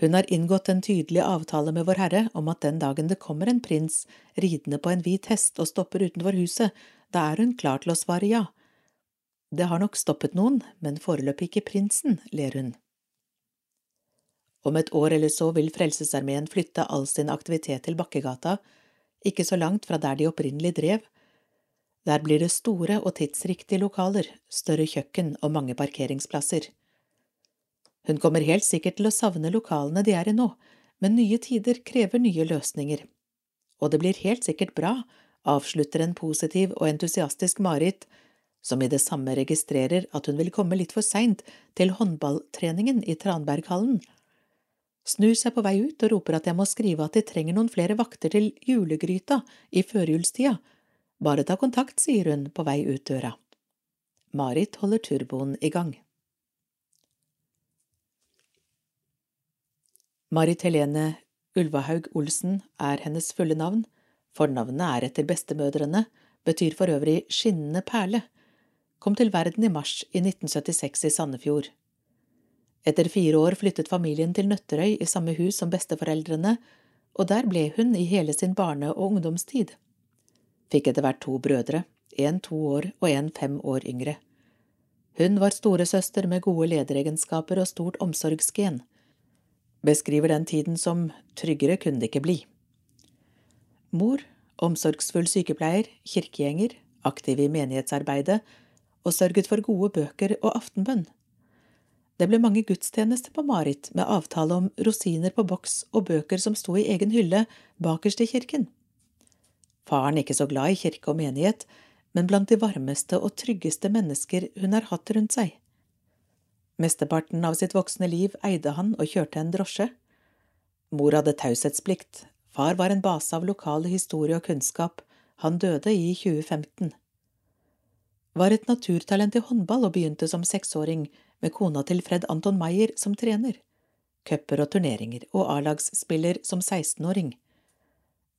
Hun har inngått en tydelig avtale med Vår Herre om at den dagen det kommer en prins ridende på en hvit hest og stopper utenfor huset, da er hun klar til å svare ja. Det har nok stoppet noen, men foreløpig ikke prinsen, ler hun. Om et år eller så vil Frelsesarmeen flytte all sin aktivitet til Bakkegata, ikke så langt fra der de opprinnelig drev, der blir det store og tidsriktige lokaler, større kjøkken og mange parkeringsplasser. Hun kommer helt sikkert til å savne lokalene de er i nå, men nye tider krever nye løsninger. Og det blir helt sikkert bra, avslutter en positiv og entusiastisk Marit, som i det samme registrerer at hun vil komme litt for seint til håndballtreningen i Tranberghallen. Snur seg på vei ut og roper at jeg må skrive at de trenger noen flere vakter til julegryta i førjulstida, bare ta kontakt, sier hun på vei ut døra. Marit holder turboen i gang. Marit Helene Ulvahaug Olsen er hennes fulle navn, fornavnet er etter bestemødrene, betyr for øvrig skinnende perle, kom til verden i mars i 1976 i Sandefjord. Etter fire år flyttet familien til Nøtterøy i samme hus som besteforeldrene, og der ble hun i hele sin barne- og ungdomstid fikk etter hvert to brødre, en to år og en fem år yngre. Hun var storesøster med gode lederegenskaper og stort omsorgsgen. beskriver den tiden som tryggere kunne det ikke bli. Mor, omsorgsfull sykepleier, kirkegjenger, aktiv i menighetsarbeidet og sørget for gode bøker og aftenbønn. Det ble mange gudstjenester på Marit med avtale om rosiner på boks og bøker som sto i egen hylle bakerst i kirken. Faren ikke så glad i kirke og menighet, men blant de varmeste og tryggeste mennesker hun har hatt rundt seg. Mesteparten av sitt voksne liv eide han og kjørte en drosje. Mor hadde taushetsplikt, far var en base av lokal historie og kunnskap, han døde i 2015. Var et naturtalent i håndball og begynte som seksåring, med kona til Fred Anton Meyer som trener. Cuper og turneringer, og A-lagsspiller som 16-åring.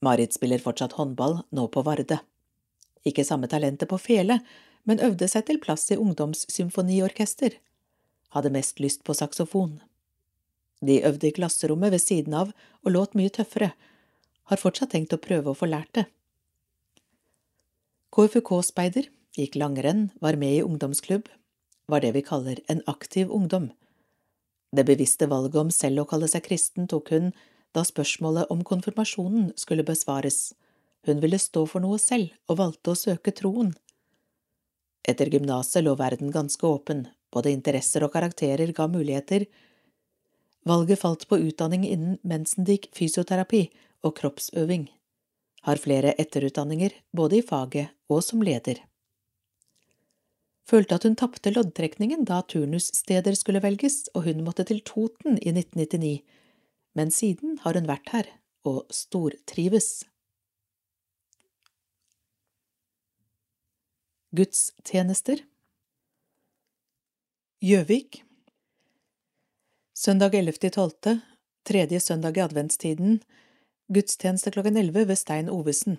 Marit spiller fortsatt håndball, nå på Varde. Ikke samme talentet på fele, men øvde seg til plass i ungdomssymfoniorkester. Hadde mest lyst på saksofon. De øvde i klasserommet ved siden av og låt mye tøffere, har fortsatt tenkt å prøve å få lært det. KFUK-speider, gikk langrenn, var med i ungdomsklubb, var det vi kaller en aktiv ungdom. Det bevisste valget om selv å kalle seg kristen tok hun da spørsmålet om konfirmasjonen skulle besvares. Hun ville stå for noe selv og valgte å søke troen. Etter gymnaset lå verden ganske åpen, både interesser og karakterer ga muligheter. Valget falt på utdanning innen mensendik fysioterapi og kroppsøving. Har flere etterutdanninger, både i faget og som leder følte at hun tapte loddtrekningen da turnussteder skulle velges og hun måtte til Toten i 1999, men siden har hun vært her og stortrives. Gudstjenester Gjøvik Søndag 11.12., tredje søndag i adventstiden, gudstjeneste klokken 11 ved Stein Ovesen.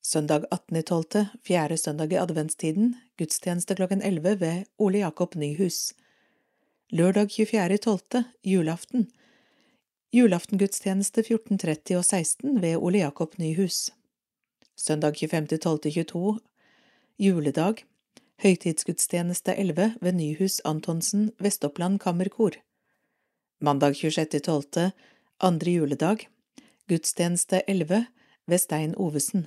Søndag 18.12., fjerde søndag i adventstiden, gudstjeneste klokken 11 ved Ole Jakob Nyhus. Lørdag 24.12., julaften. Julaftengudstjeneste 14.30 og 16 ved Ole Jakob Nyhus. Søndag 25.12.22, juledag. Høytidsgudstjeneste 11 ved Nyhus Antonsen Vestoppland Kammerkor. Mandag 26.12., andre juledag. Gudstjeneste 11 ved Stein Ovesen.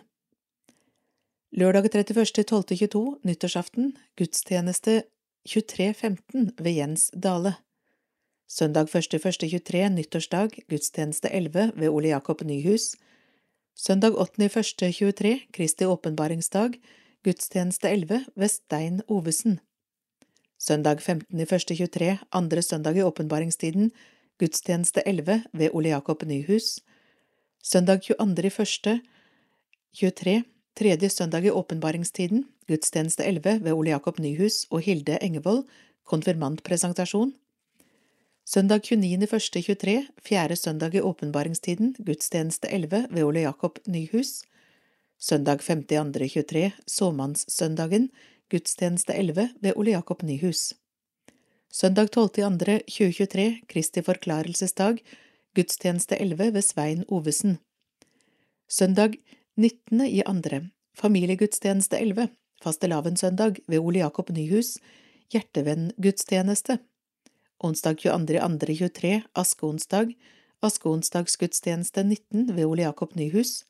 Lørdag 31.12.22, nyttårsaften, gudstjeneste 23.15 ved Jens Dale. Søndag 1.1.23, nyttårsdag, gudstjeneste 11 ved Ole Jakob Nyhus. Søndag 8.1.23, Kristi åpenbaringsdag, gudstjeneste 11 ved Stein Ovesen. Søndag 15.1.23, andre søndag i åpenbaringstiden, gudstjeneste 11 ved Ole Jakob Nyhus. Søndag 22.1.23, Tredje søndag i åpenbaringstiden, gudstjeneste 11 ved Ole Jakob Nyhus og Hilde Engevold, konfirmantpresentasjon. Søndag 29.1.23, fjerde søndag i åpenbaringstiden, gudstjeneste 11 ved Ole Jakob Nyhus. Søndag 5.2.23, såmannssøndagen, gudstjeneste 11 ved Ole Jakob Nyhus. Søndag 12.2.2023, Kristi forklarelsesdag, gudstjeneste 11 ved Svein Ovesen. Søndag 19.2., familiegudstjeneste 11, fastelavnssøndag ved Ole Jakob Nyhus, hjertevenngudstjeneste. Onsdag 22. i andre 23, askeonsdag, askeonsdagsgudstjeneste 19 ved Ole Jakob Nyhus.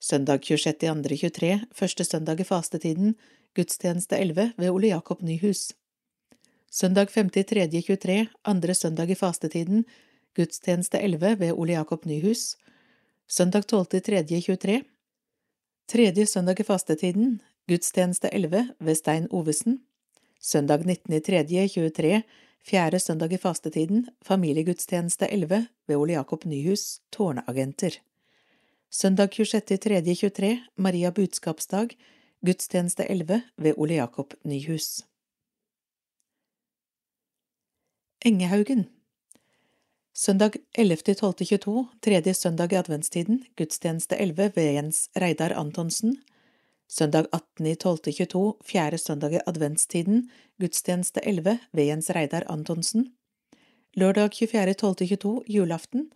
Søndag 26. i andre 23, første søndag i fastetiden, gudstjeneste 11 ved Ole Jakob Nyhus. Søndag 5. i tredje 23, andre søndag i fastetiden, gudstjeneste 11 ved Ole Jakob Nyhus. Søndag 12. i tredje 23, Tredje søndag i fastetiden, gudstjeneste 11 ved Stein Ovesen. Søndag 19. i tredje 23, fjerde søndag i fastetiden, familiegudstjeneste 11 ved Ole Jakob Nyhus, tårnagenter. Søndag 26. i tredje 23, Maria budskapsdag, gudstjeneste 11 ved Ole Jakob Nyhus. Engehaugen Søndag 11.12.22, tredje søndag i adventstiden, gudstjeneste 11 ved Jens Reidar Antonsen. Søndag 18.12.22, fjerde søndag i adventstiden, gudstjeneste 11 ved Jens Reidar Antonsen. Lørdag 24.12.22, julaften,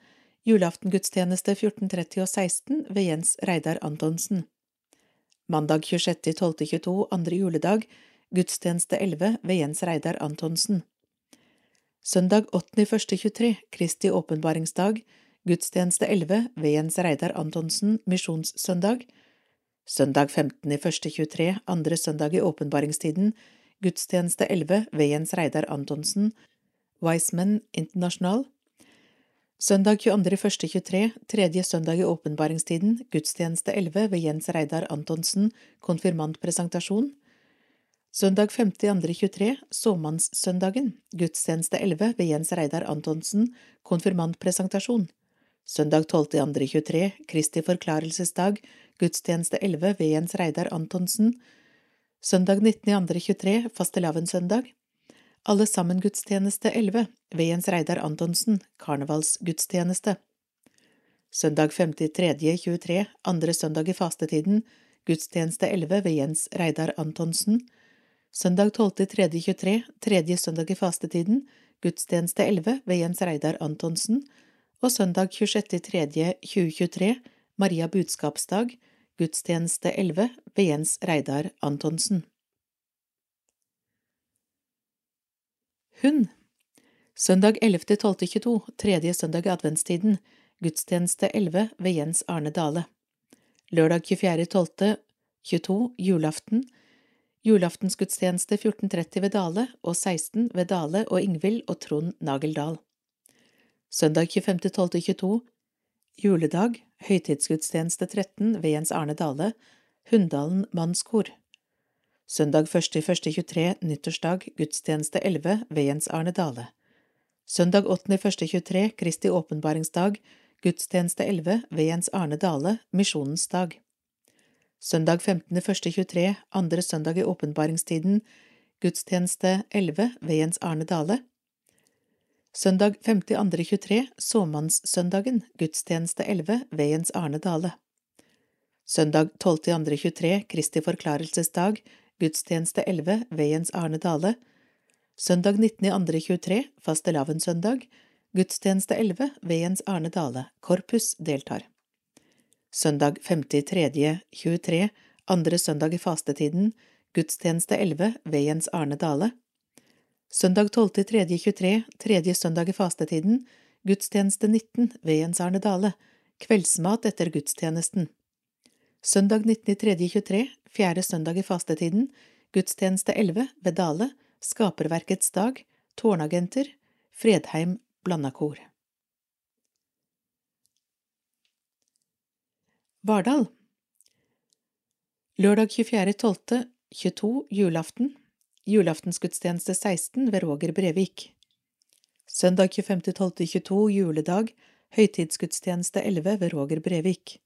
julaftengudstjeneste 14.30 og 16 ved Jens Reidar Antonsen. Mandag 26.12.22, andre juledag, gudstjeneste 11 ved Jens Reidar Antonsen. Søndag 8.1.23, Kristi åpenbaringsdag, gudstjeneste 11 ved Jens Reidar Antonsen, misjonssøndag. Søndag 15.1.23, andre søndag i åpenbaringstiden, gudstjeneste 11 ved Jens Reidar Antonsen, Wiseman International. Søndag 22.1.23, tredje søndag i åpenbaringstiden, gudstjeneste 11 ved Jens Reidar Antonsen, konfirmantpresentasjon. Søndag 5.2.23, såmannssøndagen, gudstjeneste 11 ved Jens Reidar Antonsen, konfirmantpresentasjon. Søndag 12.2.23, Kristi forklarelsesdag, gudstjeneste 11 ved Jens Reidar Antonsen. Søndag 19.2.23, fastelavnssøndag. Alle sammen gudstjeneste 11 ved Jens Reidar Antonsen, karnevalsgudstjeneste. Søndag 5.3.23, andre søndag i fastetiden, gudstjeneste 11 ved Jens Reidar Antonsen. Søndag 12.3.23, tredje søndag i fastetiden, gudstjeneste 11 ved Jens Reidar Antonsen. Og søndag 26.3.2023, Maria budskapsdag, gudstjeneste 11 ved Jens Reidar Antonsen. Hund Søndag 11.12.22, tredje søndag i adventstiden, gudstjeneste 11 ved Jens Arne Dale. Lørdag 24.12.22, julaften, julaftensgudstjeneste 14.30 ved Dale og 16 ved Dale og Ingvild og Trond Nageldal. Søndag 25.12.22, juledag, høytidsgudstjeneste 13 ved Jens Arne Dale, Hunndalen mannskor. Søndag 1.1.23, nyttårsdag, gudstjeneste 11 ved Jens Arne Dale. Søndag 8.1.23, Kristi åpenbaringsdag, gudstjeneste 11 ved Jens Arne Dale, misjonens dag. Søndag 15.1.23, andre søndag i åpenbaringstiden, gudstjeneste 11 ved Jens Arne Dale. Søndag 5.2.23, såmannssøndagen, gudstjeneste 11 Veiens Arne Dale. Søndag 12.2.23, Kristi forklarelsesdag, gudstjeneste 11 Veiens Arne Dale. Søndag 19.2.23, fastelavnssøndag, gudstjeneste 11 Veiens Arne Dale, Korpus deltar. Søndag 5.3.23, andre søndag i fastetiden, gudstjeneste 11 Veiens Arne Dale. Søndag 12.3.23, tredje søndag i fastetiden, gudstjeneste 19 ved Jens Arne Dale, kveldsmat etter gudstjenesten. Søndag 19.3.23, fjerde søndag i fastetiden, gudstjeneste 11 ved Dale, Skaperverkets dag, Tårnagenter, Fredheim Blandakor. Vardal Lørdag 24.12., 22, julaften, julaftensgudstjeneste 16 ved Roger Brevik. Søndag 25.12.22, juledag, høytidsgudstjeneste 11 ved Roger Brevik.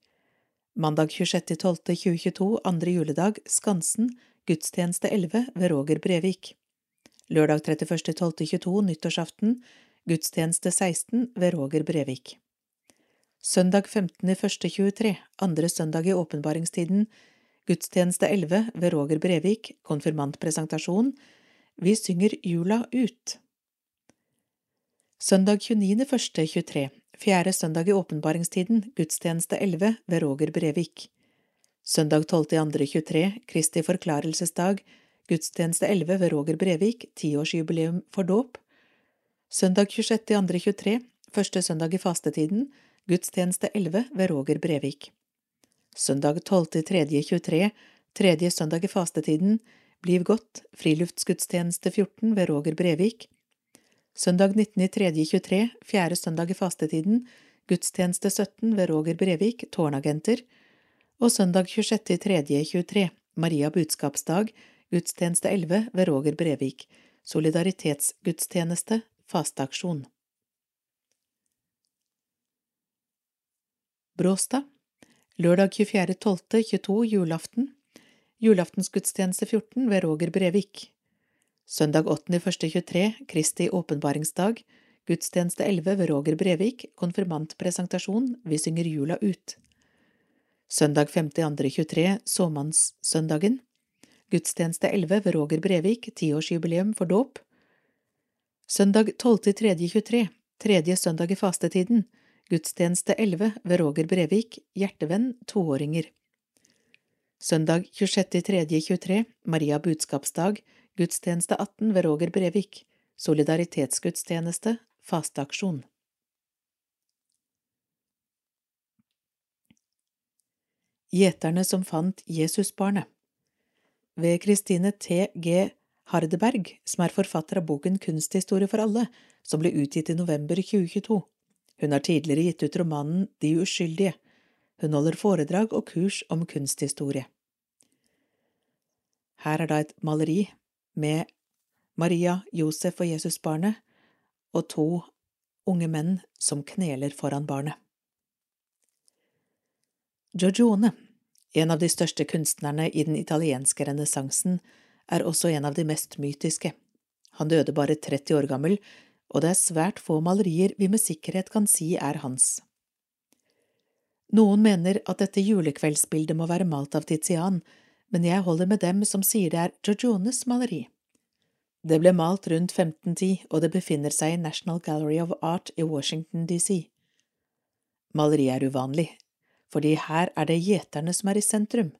Mandag 26.12.2022, andre juledag, Skansen, gudstjeneste 11 ved Roger Brevik. Lørdag 31.12.22, nyttårsaften, gudstjeneste 16 ved Roger Brevik. Søndag 15.01.23, andre søndag i åpenbaringstiden, gudstjeneste 11 ved Roger Brevik, konfirmantpresentasjon, Vi synger jula ut. Søndag 29.1.23, fjerde søndag i åpenbaringstiden, gudstjeneste 11 ved Roger Brevik. Søndag 12.2.23, Kristi forklarelsesdag, gudstjeneste 11 ved Roger Brevik, tiårsjubileum for dåp. Søndag 26.2.23, første søndag i fastetiden, gudstjeneste 11 ved Roger Brevik. Søndag 12.3.23, tredje søndag i fastetiden, Bliv godt, friluftsgudstjeneste 14 ved Roger Brevik. Søndag 19.3.23, fjerde søndag i fastetiden, gudstjeneste 17 ved Roger Brevik, tårnagenter. Og søndag 26.3.23, Maria budskapsdag, gudstjeneste 11 ved Roger Brevik, solidaritetsgudstjeneste, fasteaksjon. Bråstad Lørdag 24.12.22 julaften. Julaftensgudstjeneste 14 ved Roger Brevik. Søndag 8.1.23 Kristi åpenbaringsdag. Gudstjeneste 11 ved Roger Brevik Konfirmantpresentasjon. Vi synger jula ut. Søndag 5.2.23 Såmannssøndagen. Gudstjeneste 11 ved Roger Brevik Tiårsjubileum for dåp. Søndag 12.3.23 Tredje søndag i fastetiden Gudstjeneste 11 ved Roger Brevik, hjertevenn, toåringer. Søndag 26.3.23, Maria budskapsdag, gudstjeneste 18 ved Roger Brevik, solidaritetsgudstjeneste, fasteaksjon. Gjeterne som fant Jesusbarnet Ved Kristine T. G. Hardeberg, som er forfatter av boken Kunsthistorie for alle, som ble utgitt i november 2022. Hun har tidligere gitt ut romanen De uskyldige. Hun holder foredrag og kurs om kunsthistorie. Her er da et maleri med Maria, Josef og Jesusbarnet og to unge menn som kneler foran barnet. Giorgione, en av de største kunstnerne i den italienske renessansen, er også en av de mest mytiske. Han døde bare 30 år gammel, og det er svært få malerier vi med sikkerhet kan si er hans. Noen mener at dette julekveldsbildet må være malt av Tizian, men jeg holder med dem som sier det er Giorgiones maleri. Det ble malt rundt 1510, og det befinner seg i National Gallery of Art i Washington DC. Maleriet er uvanlig, fordi her er det gjeterne som er i sentrum.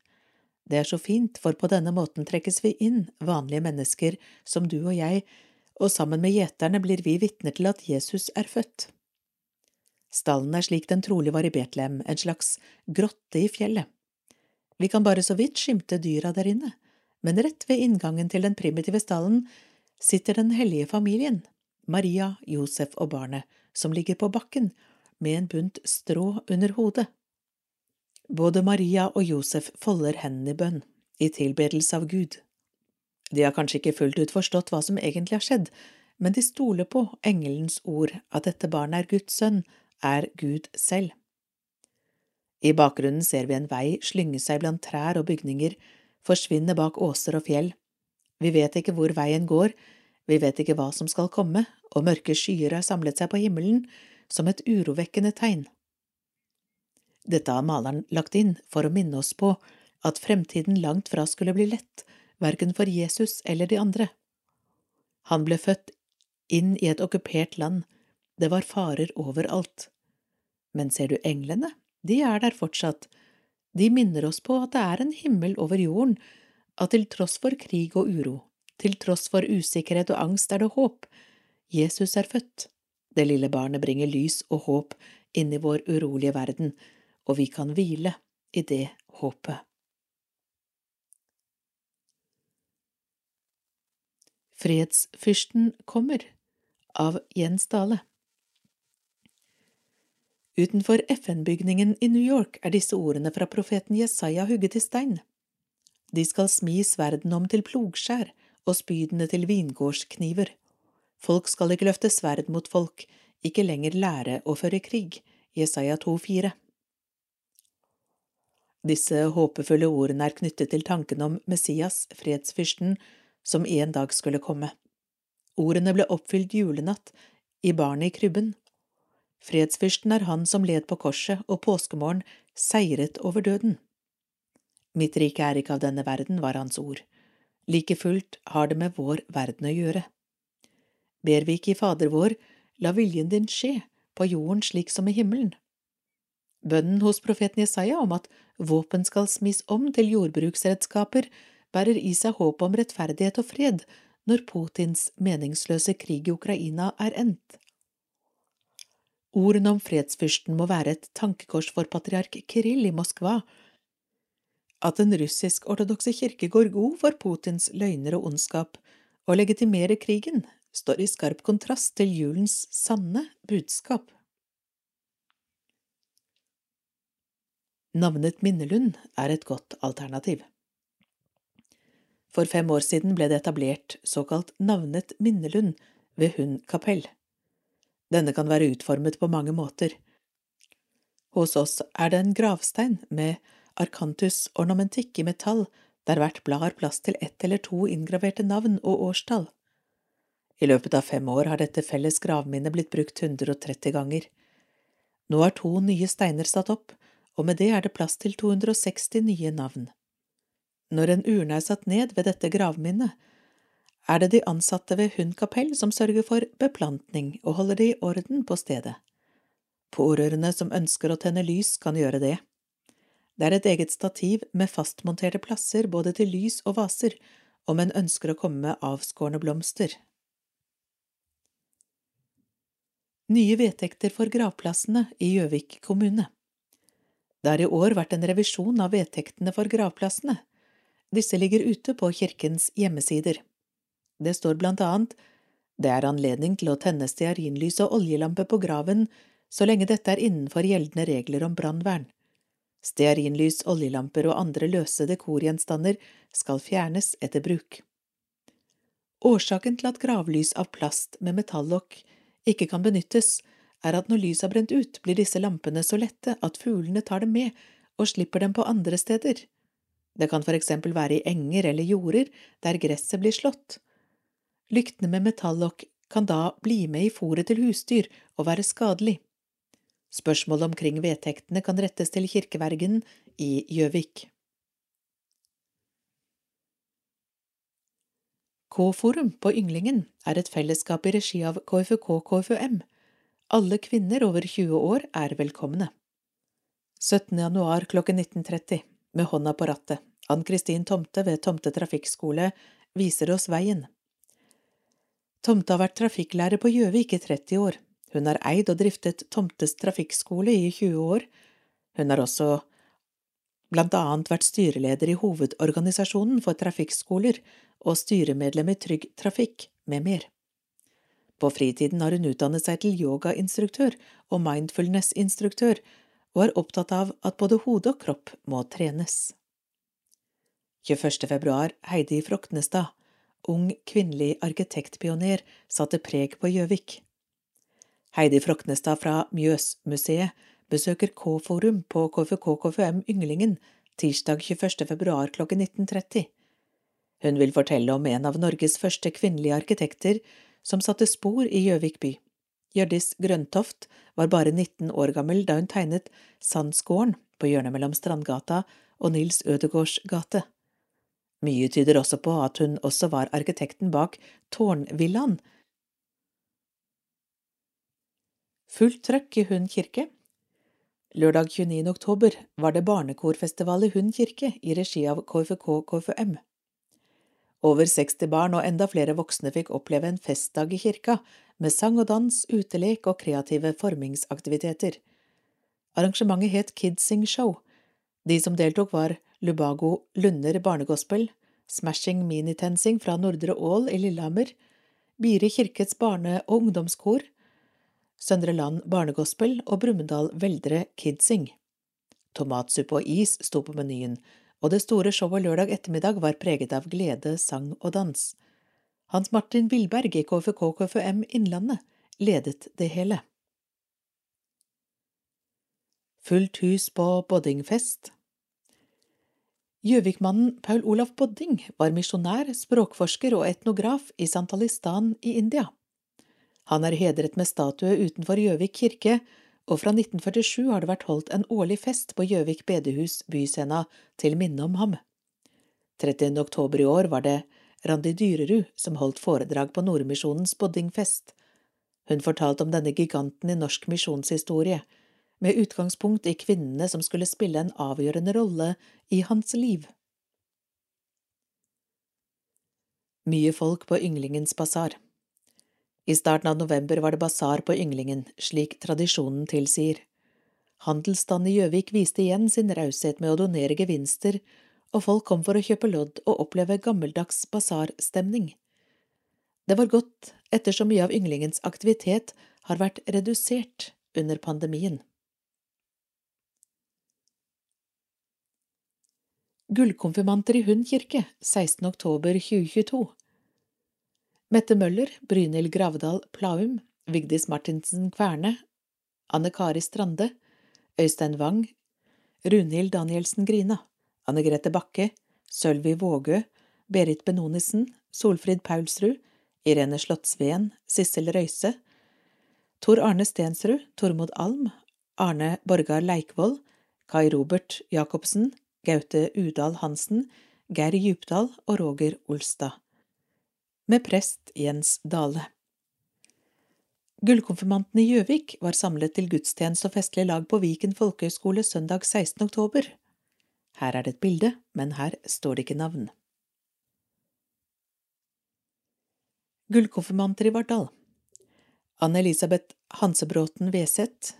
Det er så fint, for på denne måten trekkes vi inn, vanlige mennesker som du og jeg, og sammen med gjeterne blir vi vitner til at Jesus er født. Stallen er slik den trolig var i Betlehem, en slags grotte i fjellet. Vi kan bare så vidt skimte dyra der inne, men rett ved inngangen til den primitive stallen sitter den hellige familien, Maria, Josef og barnet, som ligger på bakken, med en bunt strå under hodet. Både Maria og Josef folder hendene i bønn, i tilbedelse av Gud. De har kanskje ikke fullt ut forstått hva som egentlig har skjedd, men de stoler på engelens ord, at dette barnet er Guds sønn, er Gud selv. I bakgrunnen ser vi en vei slynge seg blant trær og bygninger, forsvinne bak åser og fjell. Vi vet ikke hvor veien går, vi vet ikke hva som skal komme, og mørke skyer har samlet seg på himmelen som et urovekkende tegn. Dette har maleren lagt inn for å minne oss på at fremtiden langt fra skulle bli lett, verken for Jesus eller de andre. Han ble født inn i et okkupert land, det var farer overalt. Men ser du englene, de er der fortsatt, de minner oss på at det er en himmel over jorden, at til tross for krig og uro, til tross for usikkerhet og angst er det håp, Jesus er født. Det lille barnet bringer lys og håp inn i vår urolige verden, og vi kan hvile i det håpet. Fredsfyrsten kommer av Jens Dale Utenfor FN-bygningen i New York er disse ordene fra profeten Jesaja hugget i stein. De skal smi sverdene om til plogskjær og spydene til vingårdskniver. Folk skal ikke løfte sverd mot folk, ikke lenger lære å føre krig. Jesaja 2,4 disse håpefulle ordene er knyttet til tanken om Messias, fredsfyrsten, som en dag skulle komme. Ordene ble oppfylt julenatt, i barnet i krybben. Fredsfyrsten er han som led på korset og påskemorgen seiret over døden. Mitt rike er ikke av denne verden, var hans ord. Like fullt har det med vår verden å gjøre. Ber vi ikke i Fader vår, la viljen din skje, på jorden slik som i himmelen. Bønnen hos profeten Jesaja om at våpen skal smis om til jordbruksredskaper, bærer i seg håp om rettferdighet og fred når Putins meningsløse krig i Ukraina er endt. Ordene om fredsfyrsten må være et tankekors for patriark Kirill i Moskva. At den russisk-ortodokse kirke går god for Putins løgner og ondskap og legitimerer krigen, står i skarp kontrast til julens sanne budskap. Navnet Minnelund er et godt alternativ. For fem år siden ble det etablert såkalt Navnet Minnelund ved Hund kapell. Denne kan være utformet på mange måter. Hos oss er det en gravstein med arkantus ornamentikk i metall, der hvert blad har plass til ett eller to inngraverte navn og årstall. I løpet av fem år har dette felles gravminnet blitt brukt 130 ganger. Nå er to nye steiner satt opp, og med det er det plass til 260 nye navn. Når en urne er satt ned ved dette gravminnet, er det de ansatte ved Hund kapell som sørger for beplantning og holder det i orden på stedet. Pårørende som ønsker å tenne lys, kan gjøre det. Det er et eget stativ med fastmonterte plasser både til lys og vaser, om en ønsker å komme med avskårne blomster. Nye vedtekter for gravplassene i Gjøvik kommune. Det har i år vært en revisjon av vedtektene for gravplassene. Disse ligger ute på kirkens hjemmesider. Det står blant annet det er anledning til å tenne stearinlys og oljelampe på graven så lenge dette er innenfor gjeldende regler om brannvern. Stearinlys, oljelamper og andre løse dekorgjenstander skal fjernes etter bruk. Årsaken til at gravlys av plast med metallokk ikke kan benyttes, er at når lyset har brent ut, blir disse lampene så lette at fuglene tar dem med og slipper dem på andre steder. Det kan for eksempel være i enger eller jorder der gresset blir slått. Lyktene med metallokk kan da bli med i fôret til husdyr og være skadelig. Spørsmål omkring vedtektene kan rettes til kirkevergen i Gjøvik. K-forum på Ynglingen er et fellesskap i regi av KFUK-KFUM. Alle kvinner over 20 år er velkomne. 17. januar klokken 19.30, med hånda på rattet, Ann-Kristin Tomte ved Tomte trafikkskole viser oss veien. Tomte har vært trafikklærer på Gjøvik i 30 år. Hun har eid og driftet Tomtes trafikkskole i 20 år. Hun har også blant annet vært styreleder i hovedorganisasjonen for trafikkskoler og styremedlem i Trygg Trafikk, med mer. På fritiden har hun utdannet seg til yogainstruktør og mindfulness-instruktør, og er opptatt av at både hode og kropp må trenes. 21. februar Heidi Froknestad, ung kvinnelig arkitektpioner, satte preg på Gjøvik. Heidi Froknestad fra Mjøsmuseet besøker K-forum på KFK-KFUM Ynglingen tirsdag 21. februar klokken 19.30. Hun vil fortelle om en av Norges første kvinnelige arkitekter som satte spor i Gjøvik by. Hjørdis Grøntoft var bare 19 år gammel da hun tegnet Sandsgården på hjørnet mellom Strandgata og Nils Ødegårds gate. Mye tyder også på at hun også var arkitekten bak Tårnvillaen. Fullt trøkk i Hund kirke Lørdag 29. oktober var det barnekorfestival i Hund kirke i regi av KFK-KFM. Over 60 barn og enda flere voksne fikk oppleve en festdag i kirka, med sang og dans, utelek og kreative formingsaktiviteter. Arrangementet het Kidsing Show. De som deltok var Lubago Lunder barnegospel, Smashing Minitensing fra Nordre Ål i Lillehammer, Biri kirkets barne- og ungdomskor, Søndre Land barnegospel og Brumunddal Veldre Kidsing. Tomatsuppe og is sto på menyen, og det store showet lørdag ettermiddag var preget av glede, sang og dans. Hans Martin Villberg i KFK KFM Innlandet ledet det hele. Fullt hus på Boddingfest Gjøvikmannen Paul Olaf Bodding var misjonær, språkforsker og etnograf i Santalistan i India. Han er hedret med statue utenfor Gjøvik kirke og fra 1947 har det vært holdt en årlig fest på Gjøvik bedehus byscena til minne om ham. 30. oktober i år var det Randi Dyrerud som holdt foredrag på Nordmisjonens boddingfest. Hun fortalte om denne giganten i norsk misjonshistorie, med utgangspunkt i kvinnene som skulle spille en avgjørende rolle i hans liv. Mye folk på Ynglingens basar. I starten av november var det basar på Ynglingen, slik tradisjonen tilsier. Handelsstanden i Gjøvik viste igjen sin raushet med å donere gevinster, og folk kom for å kjøpe lodd og oppleve gammeldags basarstemning. Det var godt ettersom mye av ynglingens aktivitet har vært redusert under pandemien. Gullkonfirmanter i Hund kirke 16. oktober 2022 Mette Møller, Brynhild Gravdal Plaum, Vigdis Martinsen Kverne, Anne Kari Strande, Øystein Wang, Runhild Danielsen Grina, Anne Grete Bakke, Sølvi Vågø, Berit Benonissen, Solfrid Paulsrud, Irene Slottsveen, Sissel Røise, Tor Arne Stensrud, Tormod Alm, Arne Borgar Leikvoll, Kai Robert Jacobsen, Gaute Udal Hansen, Geir Djupdal og Roger Olstad med prest Jens Dale. Gullkonfirmantene i Gjøvik var samlet til gudstjeneste og festlig lag på Viken folkehøgskole søndag 16. oktober. Her er det et bilde, men her står det ikke navn. Gullkonfirmanter i Vardal Anne-Elisabeth Hansebråten Weseth,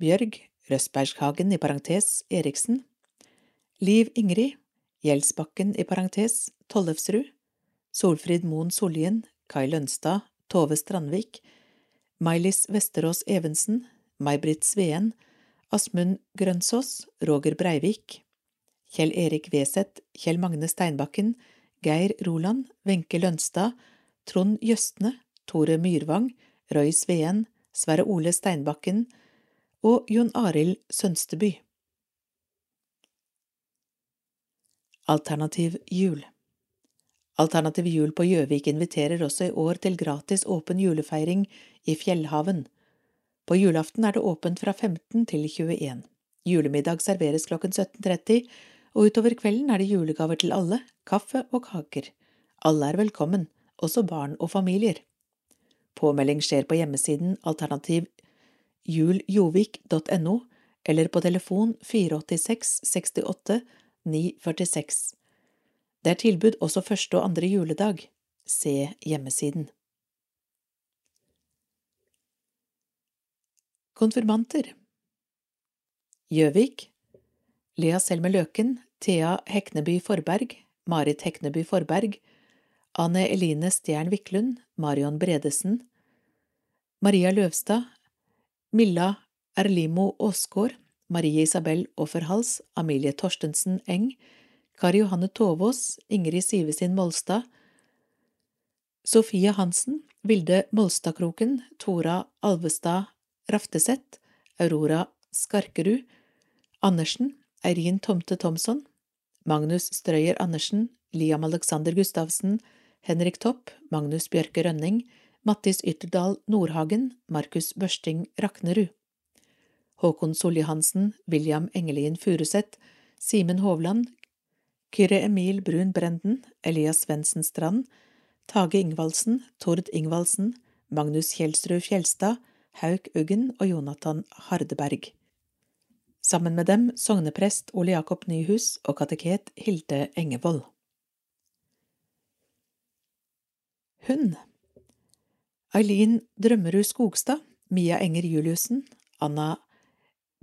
Bjørg Røsbergshagen i parentes Eriksen, Liv Ingrid Gjelsbakken i parentes Tollefsrud, Solfrid Moen Sollien, Kai Lønstad, Tove Strandvik, Mailis Vesterås Evensen, May-Britt Sveen, Asmund Grønsås, Roger Breivik, Kjell Erik Weseth, Kjell Magne Steinbakken, Geir Roland, Wenche Lønstad, Trond Jøstne, Tore Myrvang, Røy Sveen, Sverre Ole Steinbakken og Jon Arild Sønsteby. Alternativ jul Alternativ jul på Gjøvik inviterer også i år til gratis åpen julefeiring i Fjellhaven. På julaften er det åpent fra 15 til 21. Julemiddag serveres klokken 17.30, og utover kvelden er det julegaver til alle, kaffe og kaker. Alle er velkommen, også barn og familier. Påmelding skjer på hjemmesiden alternativjuljovik.no eller på telefon 486 68 946. Det er tilbud også første og andre juledag. Se hjemmesiden. Konfirmanter Gjøvik Lea Selme Løken, Thea Hekneby Forberg, Marit Hekneby Forberg, Anne Eline Stjern Wiklund, Marion Bredesen, Maria Løvstad, Milla Erlimo Aasgaard, Marie Isabel Offerhals, Amilie Torstensen Eng, Kari Johanne Tovås, Ingrid Sivesin Molstad, Sofie Hansen, Vilde Molstadkroken, Tora Alvestad Rafteseth, Aurora Skarkerud, Andersen, Eirin Tomte Thomsson, Magnus Strøyer Andersen, Liam Alexander Gustavsen, Henrik Topp, Magnus Bjørke Rønning, Mattis Ytterdal Nordhagen, Markus Børsting Raknerud. Håkon Solli Hansen, William Engelien Furuseth, Simen Hovland, Kyrre Emil Brun Brenden, Elias Svendsen Strand, Tage Ingvaldsen, Tord Ingvaldsen, Magnus Kjelsrud Fjelstad, Hauk Uggen og Jonathan Hardeberg. Sammen med dem sogneprest Ole Jakob Nyhus og kateket Hilde Engevold. Hun Eileen Drømmerud Skogstad, Mia Enger Juliussen, Anna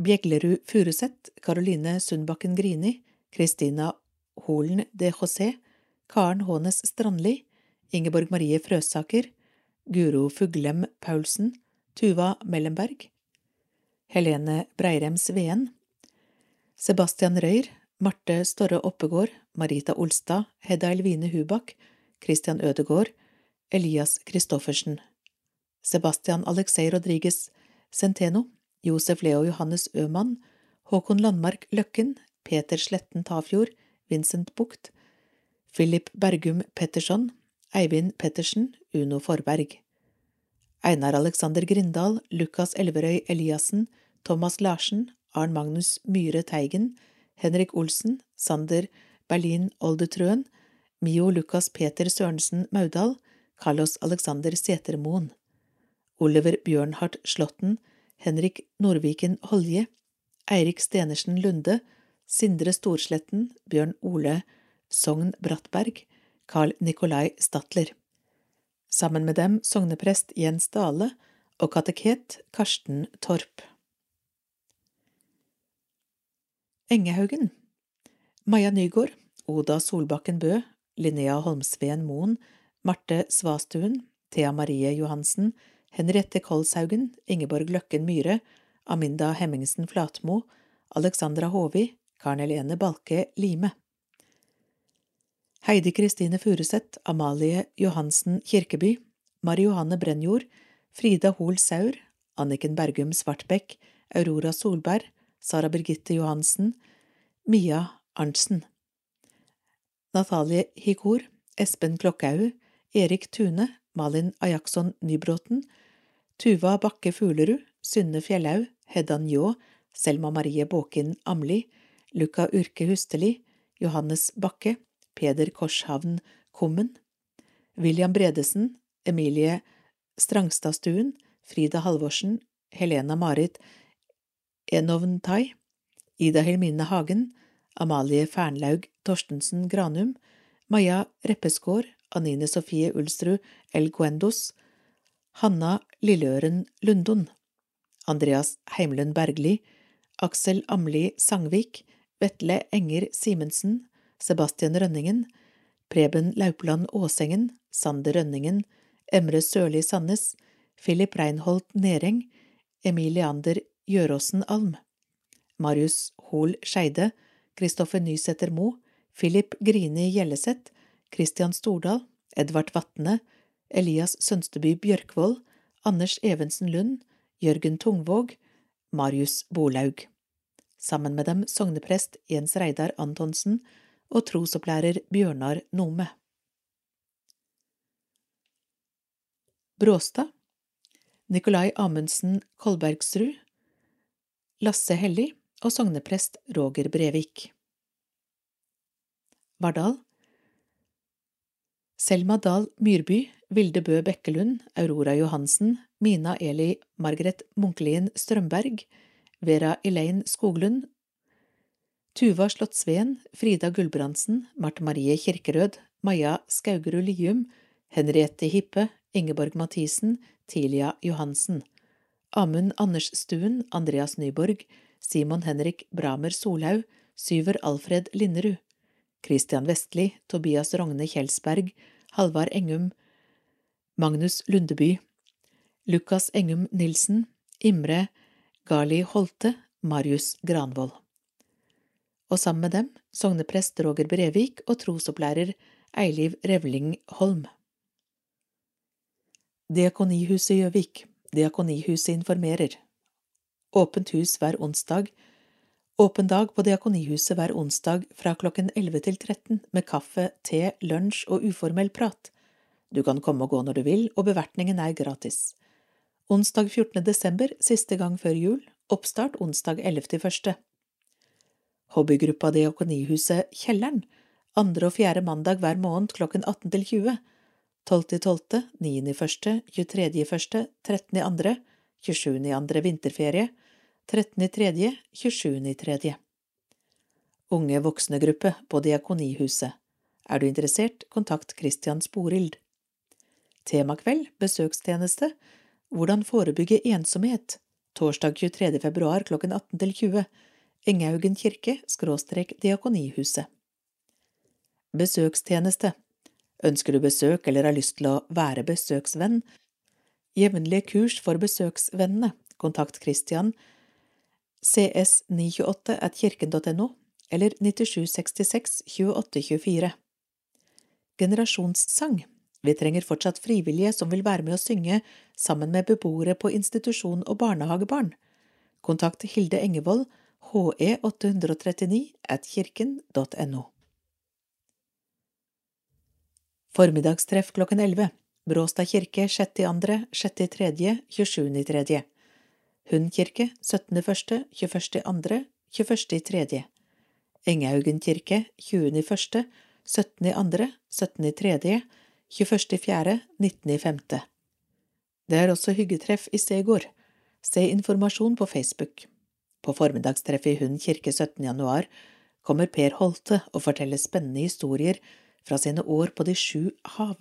Bjeglerud Furuseth, Caroline Sundbakken Grini, Kristina Holen de José, Karen Hånes Strandli, Ingeborg Marie Frøsaker, Guro Fuglem Paulsen, Tuva Mellenberg, Helene Breirem Sveen, Sebastian Røyer, Marte Storre Oppegård, Marita Olstad, Hedda Elvine Hubak, Christian Ødegård, Elias Christoffersen, Sebastian Alexei Rodriguez Centeno, Josef Leo Johannes Øman, Håkon Landmark Løkken, Peter Sletten Tafjord, Vincent Bucht, Philip Bergum Petterson, Eivind Pettersen, Uno Forberg. Einar Alexander Grindal, Lukas Elverøy Eliassen, Thomas Larsen, Arn Magnus Myhre Teigen, Henrik Olsen, Sander Berlin Oldetrøen, Mio Lukas Peter Sørensen Maudal, Carlos Alexander Setermoen, Oliver Bjørnhardt Slåtten, Henrik Nordviken Holje, Eirik Stenersen Lunde, Sindre Storsletten, Bjørn Ole Sogn Brattberg, Carl Nikolai Statler. Sammen med dem sogneprest Jens Dale og kateket Karsten Torp. Engehaugen Maja Nygaard, Oda Solbakken Bø, Linnea Holmsveen Moen, Marte Svastuen, Thea Marie Johansen, Henriette Kolshaugen, Ingeborg Løkken Myhre, Aminda Hemmingsen Flatmo, Alexandra Håvi, Karen Helene Balke Lime. Heidi Kristine Furuseth, Amalie Johansen Kirkeby, Mari Johanne Brenjord, Frida Hoel Saur, Anniken Bergum Svartbekk, Aurora Solberg, Sara Birgitte Johansen, Mia Arntzen. Natalie Hikor, Espen Klokkaug, Erik Tune, Malin Ajaksson Nybråten, Tuva Bakke Fuglerud, Synne Fjellhaug, Hedda Njå, Selma Marie Båkin Amli, Luka Urke Husteli, Johannes Bakke, Peder Korshavn Kummen, William Bredesen, Emilie Strangstadstuen, Frida Halvorsen, Helena Marit Enovntai, Ida Helmine Hagen, Amalie Fernlaug Torstensen Granum, Maja Reppeskår, Anine Sofie Ulsrud El Guendos, Hanna Lilleøren Lundon, Andreas Heimlund Bergli, Aksel Amli Sangvik, Vetle Enger Simensen, Sebastian Rønningen, Preben Laupeland Åsengen, Sander Rønningen, Emre Sørli Sandnes, Philip Reinholt Nereng, Emil Leander Gjøråsen Alm, Marius Hoel Skeide, Kristoffer Nysæter Moe, Philip Grini Gjelleseth, Christian Stordal, Edvard Vatne, Elias Sønsteby Bjørkvold, Anders Evensen Lund, Jørgen Tungvåg, Marius Bolaug. Sammen med dem sogneprest Jens Reidar Antonsen og trosopplærer Bjørnar Nome. Bråstad Nikolai Amundsen Kolbergsrud Lasse Hellig og sogneprest Roger Brevik. Vardal Selma Dahl Myrby, Vilde Bø Bekkelund, Aurora Johansen, Mina Eli Margaret Munkelien Strømberg, Vera Elaine Skoglund, Tuva Slottsveen, Frida Gulbrandsen, Marte Marie Kirkerød, Maja Skaugerud Lium, Henriette Hippe, Ingeborg Mathisen, Tilia Johansen, Amund Andersstuen, Andreas Nyborg, Simon Henrik Bramer Solhaug, Syver Alfred Linderud, Christian Vestli, Tobias Rogne Kjelsberg, Halvard Engum, Magnus Lundeby, Lukas Engum Nilsen, Imre Gali Holte, Marius Granvold. Og sammen med dem sogneprest Roger Brevik og trosopplærer Eiliv Revling Holm. Diakonihuset Gjøvik Diakonihuset informerer Åpent hus hver onsdag Åpen dag på Diakonihuset hver onsdag fra klokken 11 til 13 med kaffe, te, lunsj og uformell prat. Du kan komme og gå når du vil, og bevertningen er gratis. Onsdag 14. desember, siste gang før jul, oppstart onsdag 11. første. Hobbygruppa Diakonihuset Kjelleren, andre og fjerde mandag hver måned klokken 18 til 20. 12.12., 9.1., 23.1., 13.2., 27.2. vinterferie, 13.3., 27.3. Unge voksne-gruppe på Diakonihuset. Er du interessert, kontakt Christian Sporild. Temakveld, besøkstjeneste, Hvordan forebygge ensomhet, torsdag 23. februar klokken 18 til 20, Enghaugen kirke, skråstrek Diakonihuset. Besøkstjeneste Ønsker du besøk eller har lyst til å være besøksvenn? Jevnlige kurs for besøksvennene. Kontakt Christian cs928 at kirken.no eller 9766 2824. Generasjonssang Vi trenger fortsatt frivillige som vil være med å synge sammen med beboere på institusjon og barnehagebarn. Kontakt Hilde Engevold, he 839 at kirken.no. Formiddagstreff klokken 11. Bråstad kirke 6.2., 6.3., 27.3. Hund kirke 17.1., 21.2., 21.3. Engehaugen kirke 20.1., 17.2., 17.3., 21.4., 19.5. Det er også hyggetreff i Segård. Se informasjon på Facebook. På formiddagstreffet i Hund kirke 17. januar kommer Per Holte og forteller spennende historier fra sine år på de sju hav.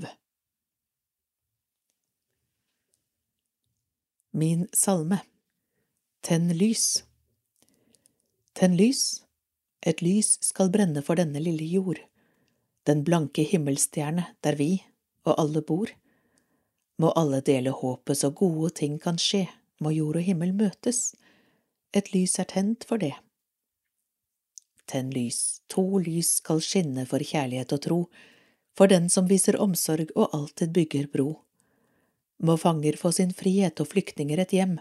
Min salme Tenn lys Tenn lys, et lys skal brenne for denne lille jord, den blanke himmelstjerne der vi og alle bor. Må alle dele håpet så gode ting kan skje, må jord og himmel møtes, et lys er tent for det. Tenn lys, to lys skal skinne for kjærlighet og tro, for den som viser omsorg og alltid bygger bro. Må fanger få sin frihet og flyktninger et hjem,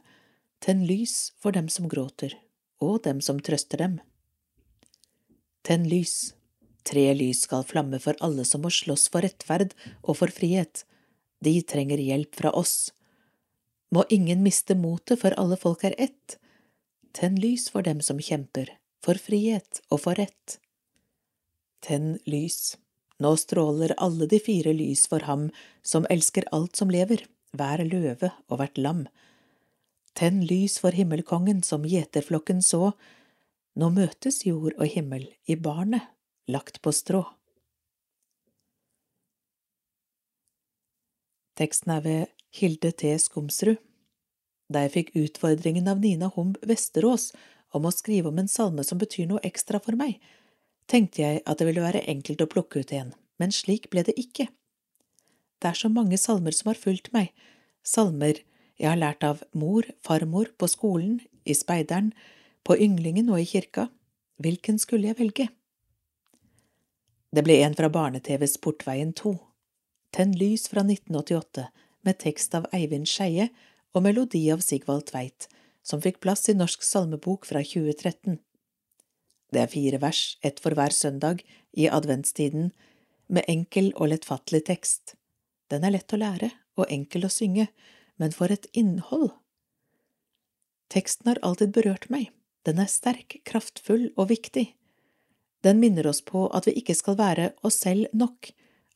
tenn lys for dem som gråter, og dem som trøster dem. Tenn lys, tre lys skal flamme for alle som må slåss for rettferd og for frihet, de trenger hjelp fra oss. Må ingen miste motet, for alle folk er ett. Tenn lys for dem som kjemper, for frihet og for rett. Tenn lys. Nå stråler alle de fire lys for ham som elsker alt som lever, hver løve og hvert lam. Tenn lys for himmelkongen som gjeterflokken så, nå møtes jord og himmel i barnet lagt på strå. Teksten er ved Hilde T. Skomsrud. Da jeg fikk utfordringen av Nina Humb Vesterås om å skrive om en salme som betyr noe ekstra for meg, tenkte jeg at det ville være enkelt å plukke ut en, men slik ble det ikke. Det er så mange salmer som har fulgt meg, salmer jeg har lært av mor, farmor, på skolen, i speideren, på ynglingen og i kirka. Hvilken skulle jeg velge? Det ble en fra barne-TVs Portveien 2. Tenn lys fra 1988, med tekst av Eivind Skeie og melodi av Sigvald Tveit, som fikk plass i Norsk salmebok fra 2013. Det er fire vers, ett for hver søndag, i adventstiden, med enkel og lettfattelig tekst. Den er lett å lære og enkel å synge, men for et innhold! Teksten har alltid berørt meg, den er sterk, kraftfull og viktig. Den minner oss på at vi ikke skal være oss selv nok,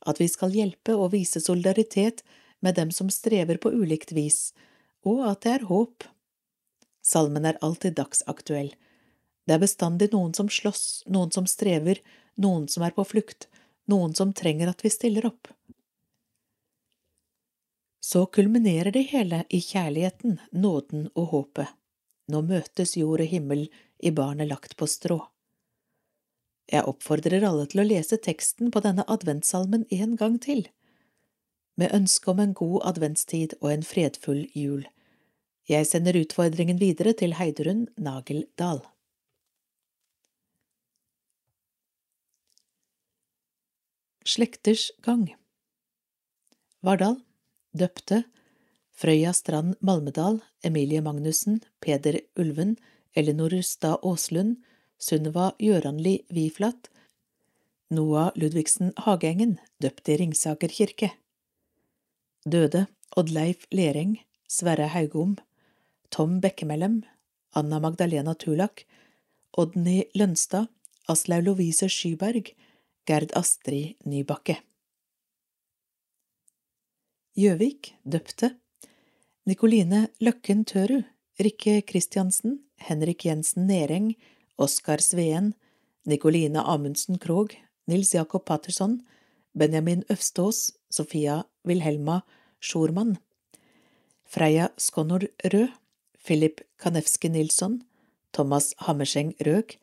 at vi skal hjelpe og vise solidaritet med dem som strever på ulikt vis, og at det er håp. Salmen er alltid dagsaktuell. Det er bestandig noen som slåss, noen som strever, noen som er på flukt, noen som trenger at vi stiller opp. Så kulminerer det hele i kjærligheten, nåden og håpet. Nå møtes jord og himmel i barnet lagt på strå. Jeg oppfordrer alle til å lese teksten på denne adventssalmen en gang til med ønske om en god adventstid og en fredfull jul. Jeg sender utfordringen videre til Heidrun Nageldal. Slekters gang Vardal Døpte Frøya Strand Malmedal Emilie Magnussen Peder Ulven Elinor Rustad Aaslund Sunniva Gjøranli Viflat Noah Ludvigsen Hageengen, døpt i Ringsaker kirke Døde Oddleif Lereng, Sverre Haugom, Tom Bekkemellem, Anna Magdalena Tulak, Odny Lønstad, Aslaug Lovise Skyberg, Gerd Astrid Nybakke. Gjøvik, døpte Nikoline Løkken Tøru, Rikke Kristiansen, Henrik Jensen Nereng, Oskar Sveen, Nikoline Amundsen Krogh, Nils Jakob Patterson, Benjamin Øvstås, Sofia Wilhelma Schormann, Freya Skonnord Rød, Philip Kanevski Nilsson, Thomas Hammerseng Røg,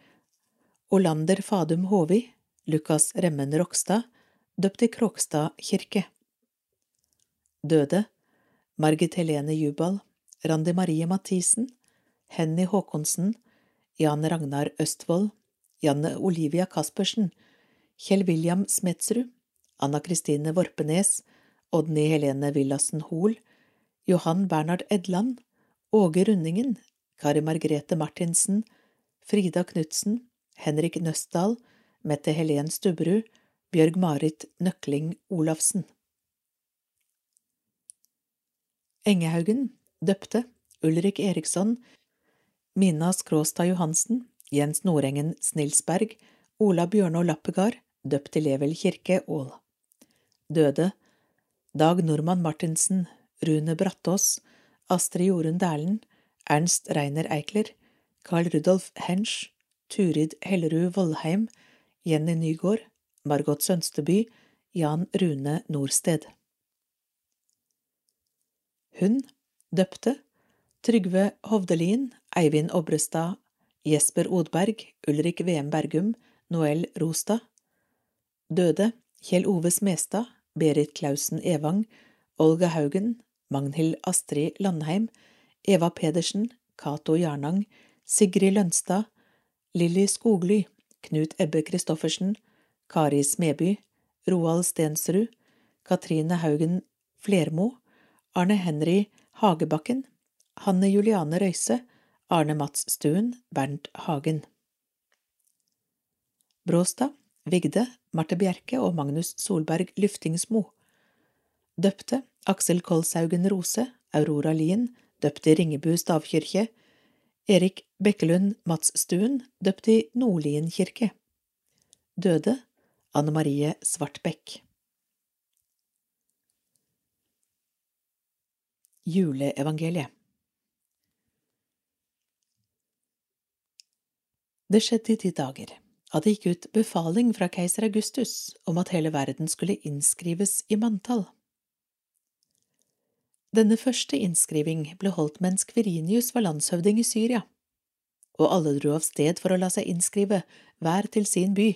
Olander Fadum Håvi, Lukas Remmen Rokstad, døpt i Kråkstad kirke. Døde Margit Helene Jubal, Randi Marie Mathisen, Henny Håkonsen, Jan Ragnar Østfold, Janne Olivia Caspersen, Kjell William Smetsrud, Anna Kristine Vorpenes, Odny Helene Villassen Hoel, Johan Bernhard Edland, Åge Rundingen, Kari Margrete Martinsen, Frida Knutsen, Henrik Nøstdal, Mette Helen Stubberud, Bjørg-Marit Nøkling Olafsen. Engehaugen, døpte, Ulrik Eriksson, Mina Skråstad Johansen, Jens Nordengen Snilsberg, Ola Bjørnå Lappegard, døpt til Level kirke, Ål døde, Dag Normann Martinsen, Rune Brattås, Astrid Jorunn Dæhlen, Ernst Reiner Eikler, Carl Rudolf Hensch, Turid Hellerud Vollheim, Jenny Nygaard, Margot Sønsteby, Jan Rune Norsted. Hun, døpte, Trygve Hovdelin, Eivind Obrestad, Jesper Odberg, Ulrik VM Bergum, Noel Rostad. Døde, Kjell Ove Smestad, Berit Klausen Evang, Olga Haugen, Magnhild Astrid Landheim, Eva Pedersen, Cato Jarnang, Sigrid Lønstad, Lilly Skogly, Knut Ebbe Christoffersen, Kari Smeby, Roald Stensrud, Katrine Haugen Flermo, Arne Henry Hagebakken, Hanne Juliane Røise, Arne Mats Stuen, Bernt Hagen. Bråstad, Vigde, Marte Bjerke og Magnus Solberg Lyftingsmo. Døpte Aksel Kolshaugen Rose, Aurora Lien, døpt i Ringebu stavkirke. Erik Bekkelund Mats Stuen, døpt i Nordlien kirke. Døde Anne Marie Svartbekk. Juleevangeliet Det skjedde i de dager at det gikk ut befaling fra keiser Augustus om at hele verden skulle innskrives i manntall. Denne første innskriving ble holdt mens Kvirinius var landshøvding i Syria, og alle dro av sted for å la seg innskrive, hver til sin by.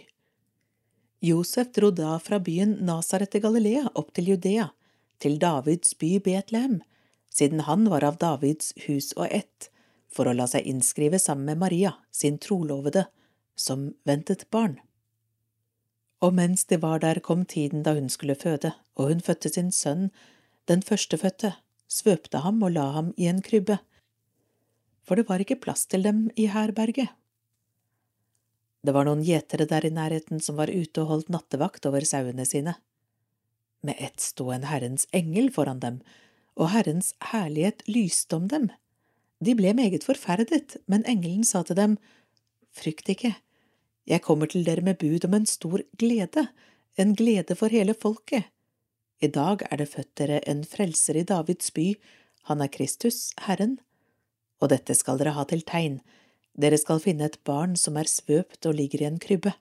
Josef dro da fra byen Nasaret til Galilea opp til Judea, til Davids by Betlehem, siden han var av Davids hus og ett, for å la seg innskrive sammen med Maria, sin trolovede, som ventet barn. Og mens de var der, kom tiden da hun skulle føde, og hun fødte sin sønn, den førstefødte, svøpte ham og la ham i en krybbe, for det var ikke plass til dem i herberget. Det var noen gjetere der i nærheten som var ute og holdt nattevakt over sauene sine. Med ett sto en Herrens engel foran dem, og Herrens herlighet lyste om dem. De ble meget forferdet, men engelen sa til dem, Frykt ikke, jeg kommer til dere med bud om en stor glede, en glede for hele folket. I dag er det født dere en frelser i Davids by, han er Kristus, Herren. Og dette skal dere ha til tegn, dere skal finne et barn som er svøpt og ligger i en krybbe.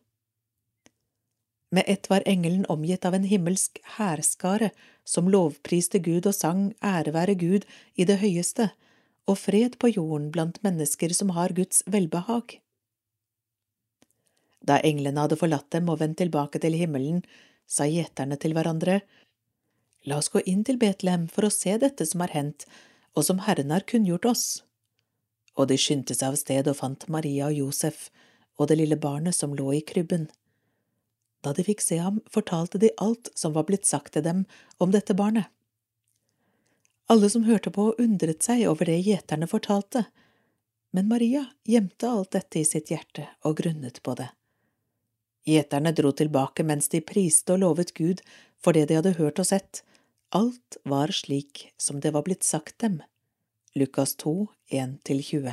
Med ett var engelen omgitt av en himmelsk hærskare som lovpriste Gud og sang ære være Gud i det høyeste, og fred på jorden blant mennesker som har Guds velbehag. Da englene hadde forlatt dem og vendt tilbake til himmelen, sa gjeterne til hverandre, La oss gå inn til Betlehem for å se dette som har hendt, og som Herren har kunngjort oss. Og de skyndte seg av sted og fant Maria og Josef og det lille barnet som lå i krybben. Da de fikk se ham, fortalte de alt som var blitt sagt til dem om dette barnet. Alle som hørte på, undret seg over det gjeterne fortalte, men Maria gjemte alt dette i sitt hjerte og grunnet på det. Gjeterne dro tilbake mens de priste og lovet Gud for det de hadde hørt og sett, Alt var slik som det var blitt sagt dem. Lukas 2, 1–20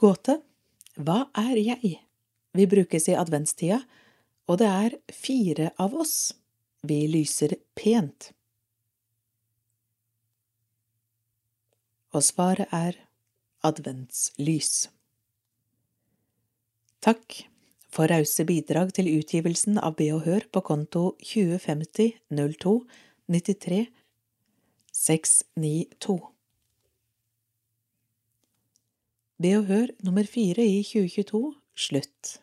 Gåte Hva er jeg? Vi brukes i adventstida, og det er fire av oss. Vi lyser pent. Og svaret er adventslys. Takk for rause bidrag til utgivelsen av Be og Hør på konto 2050 02 93 692. Be og Hør nummer fire i 2022 slutt.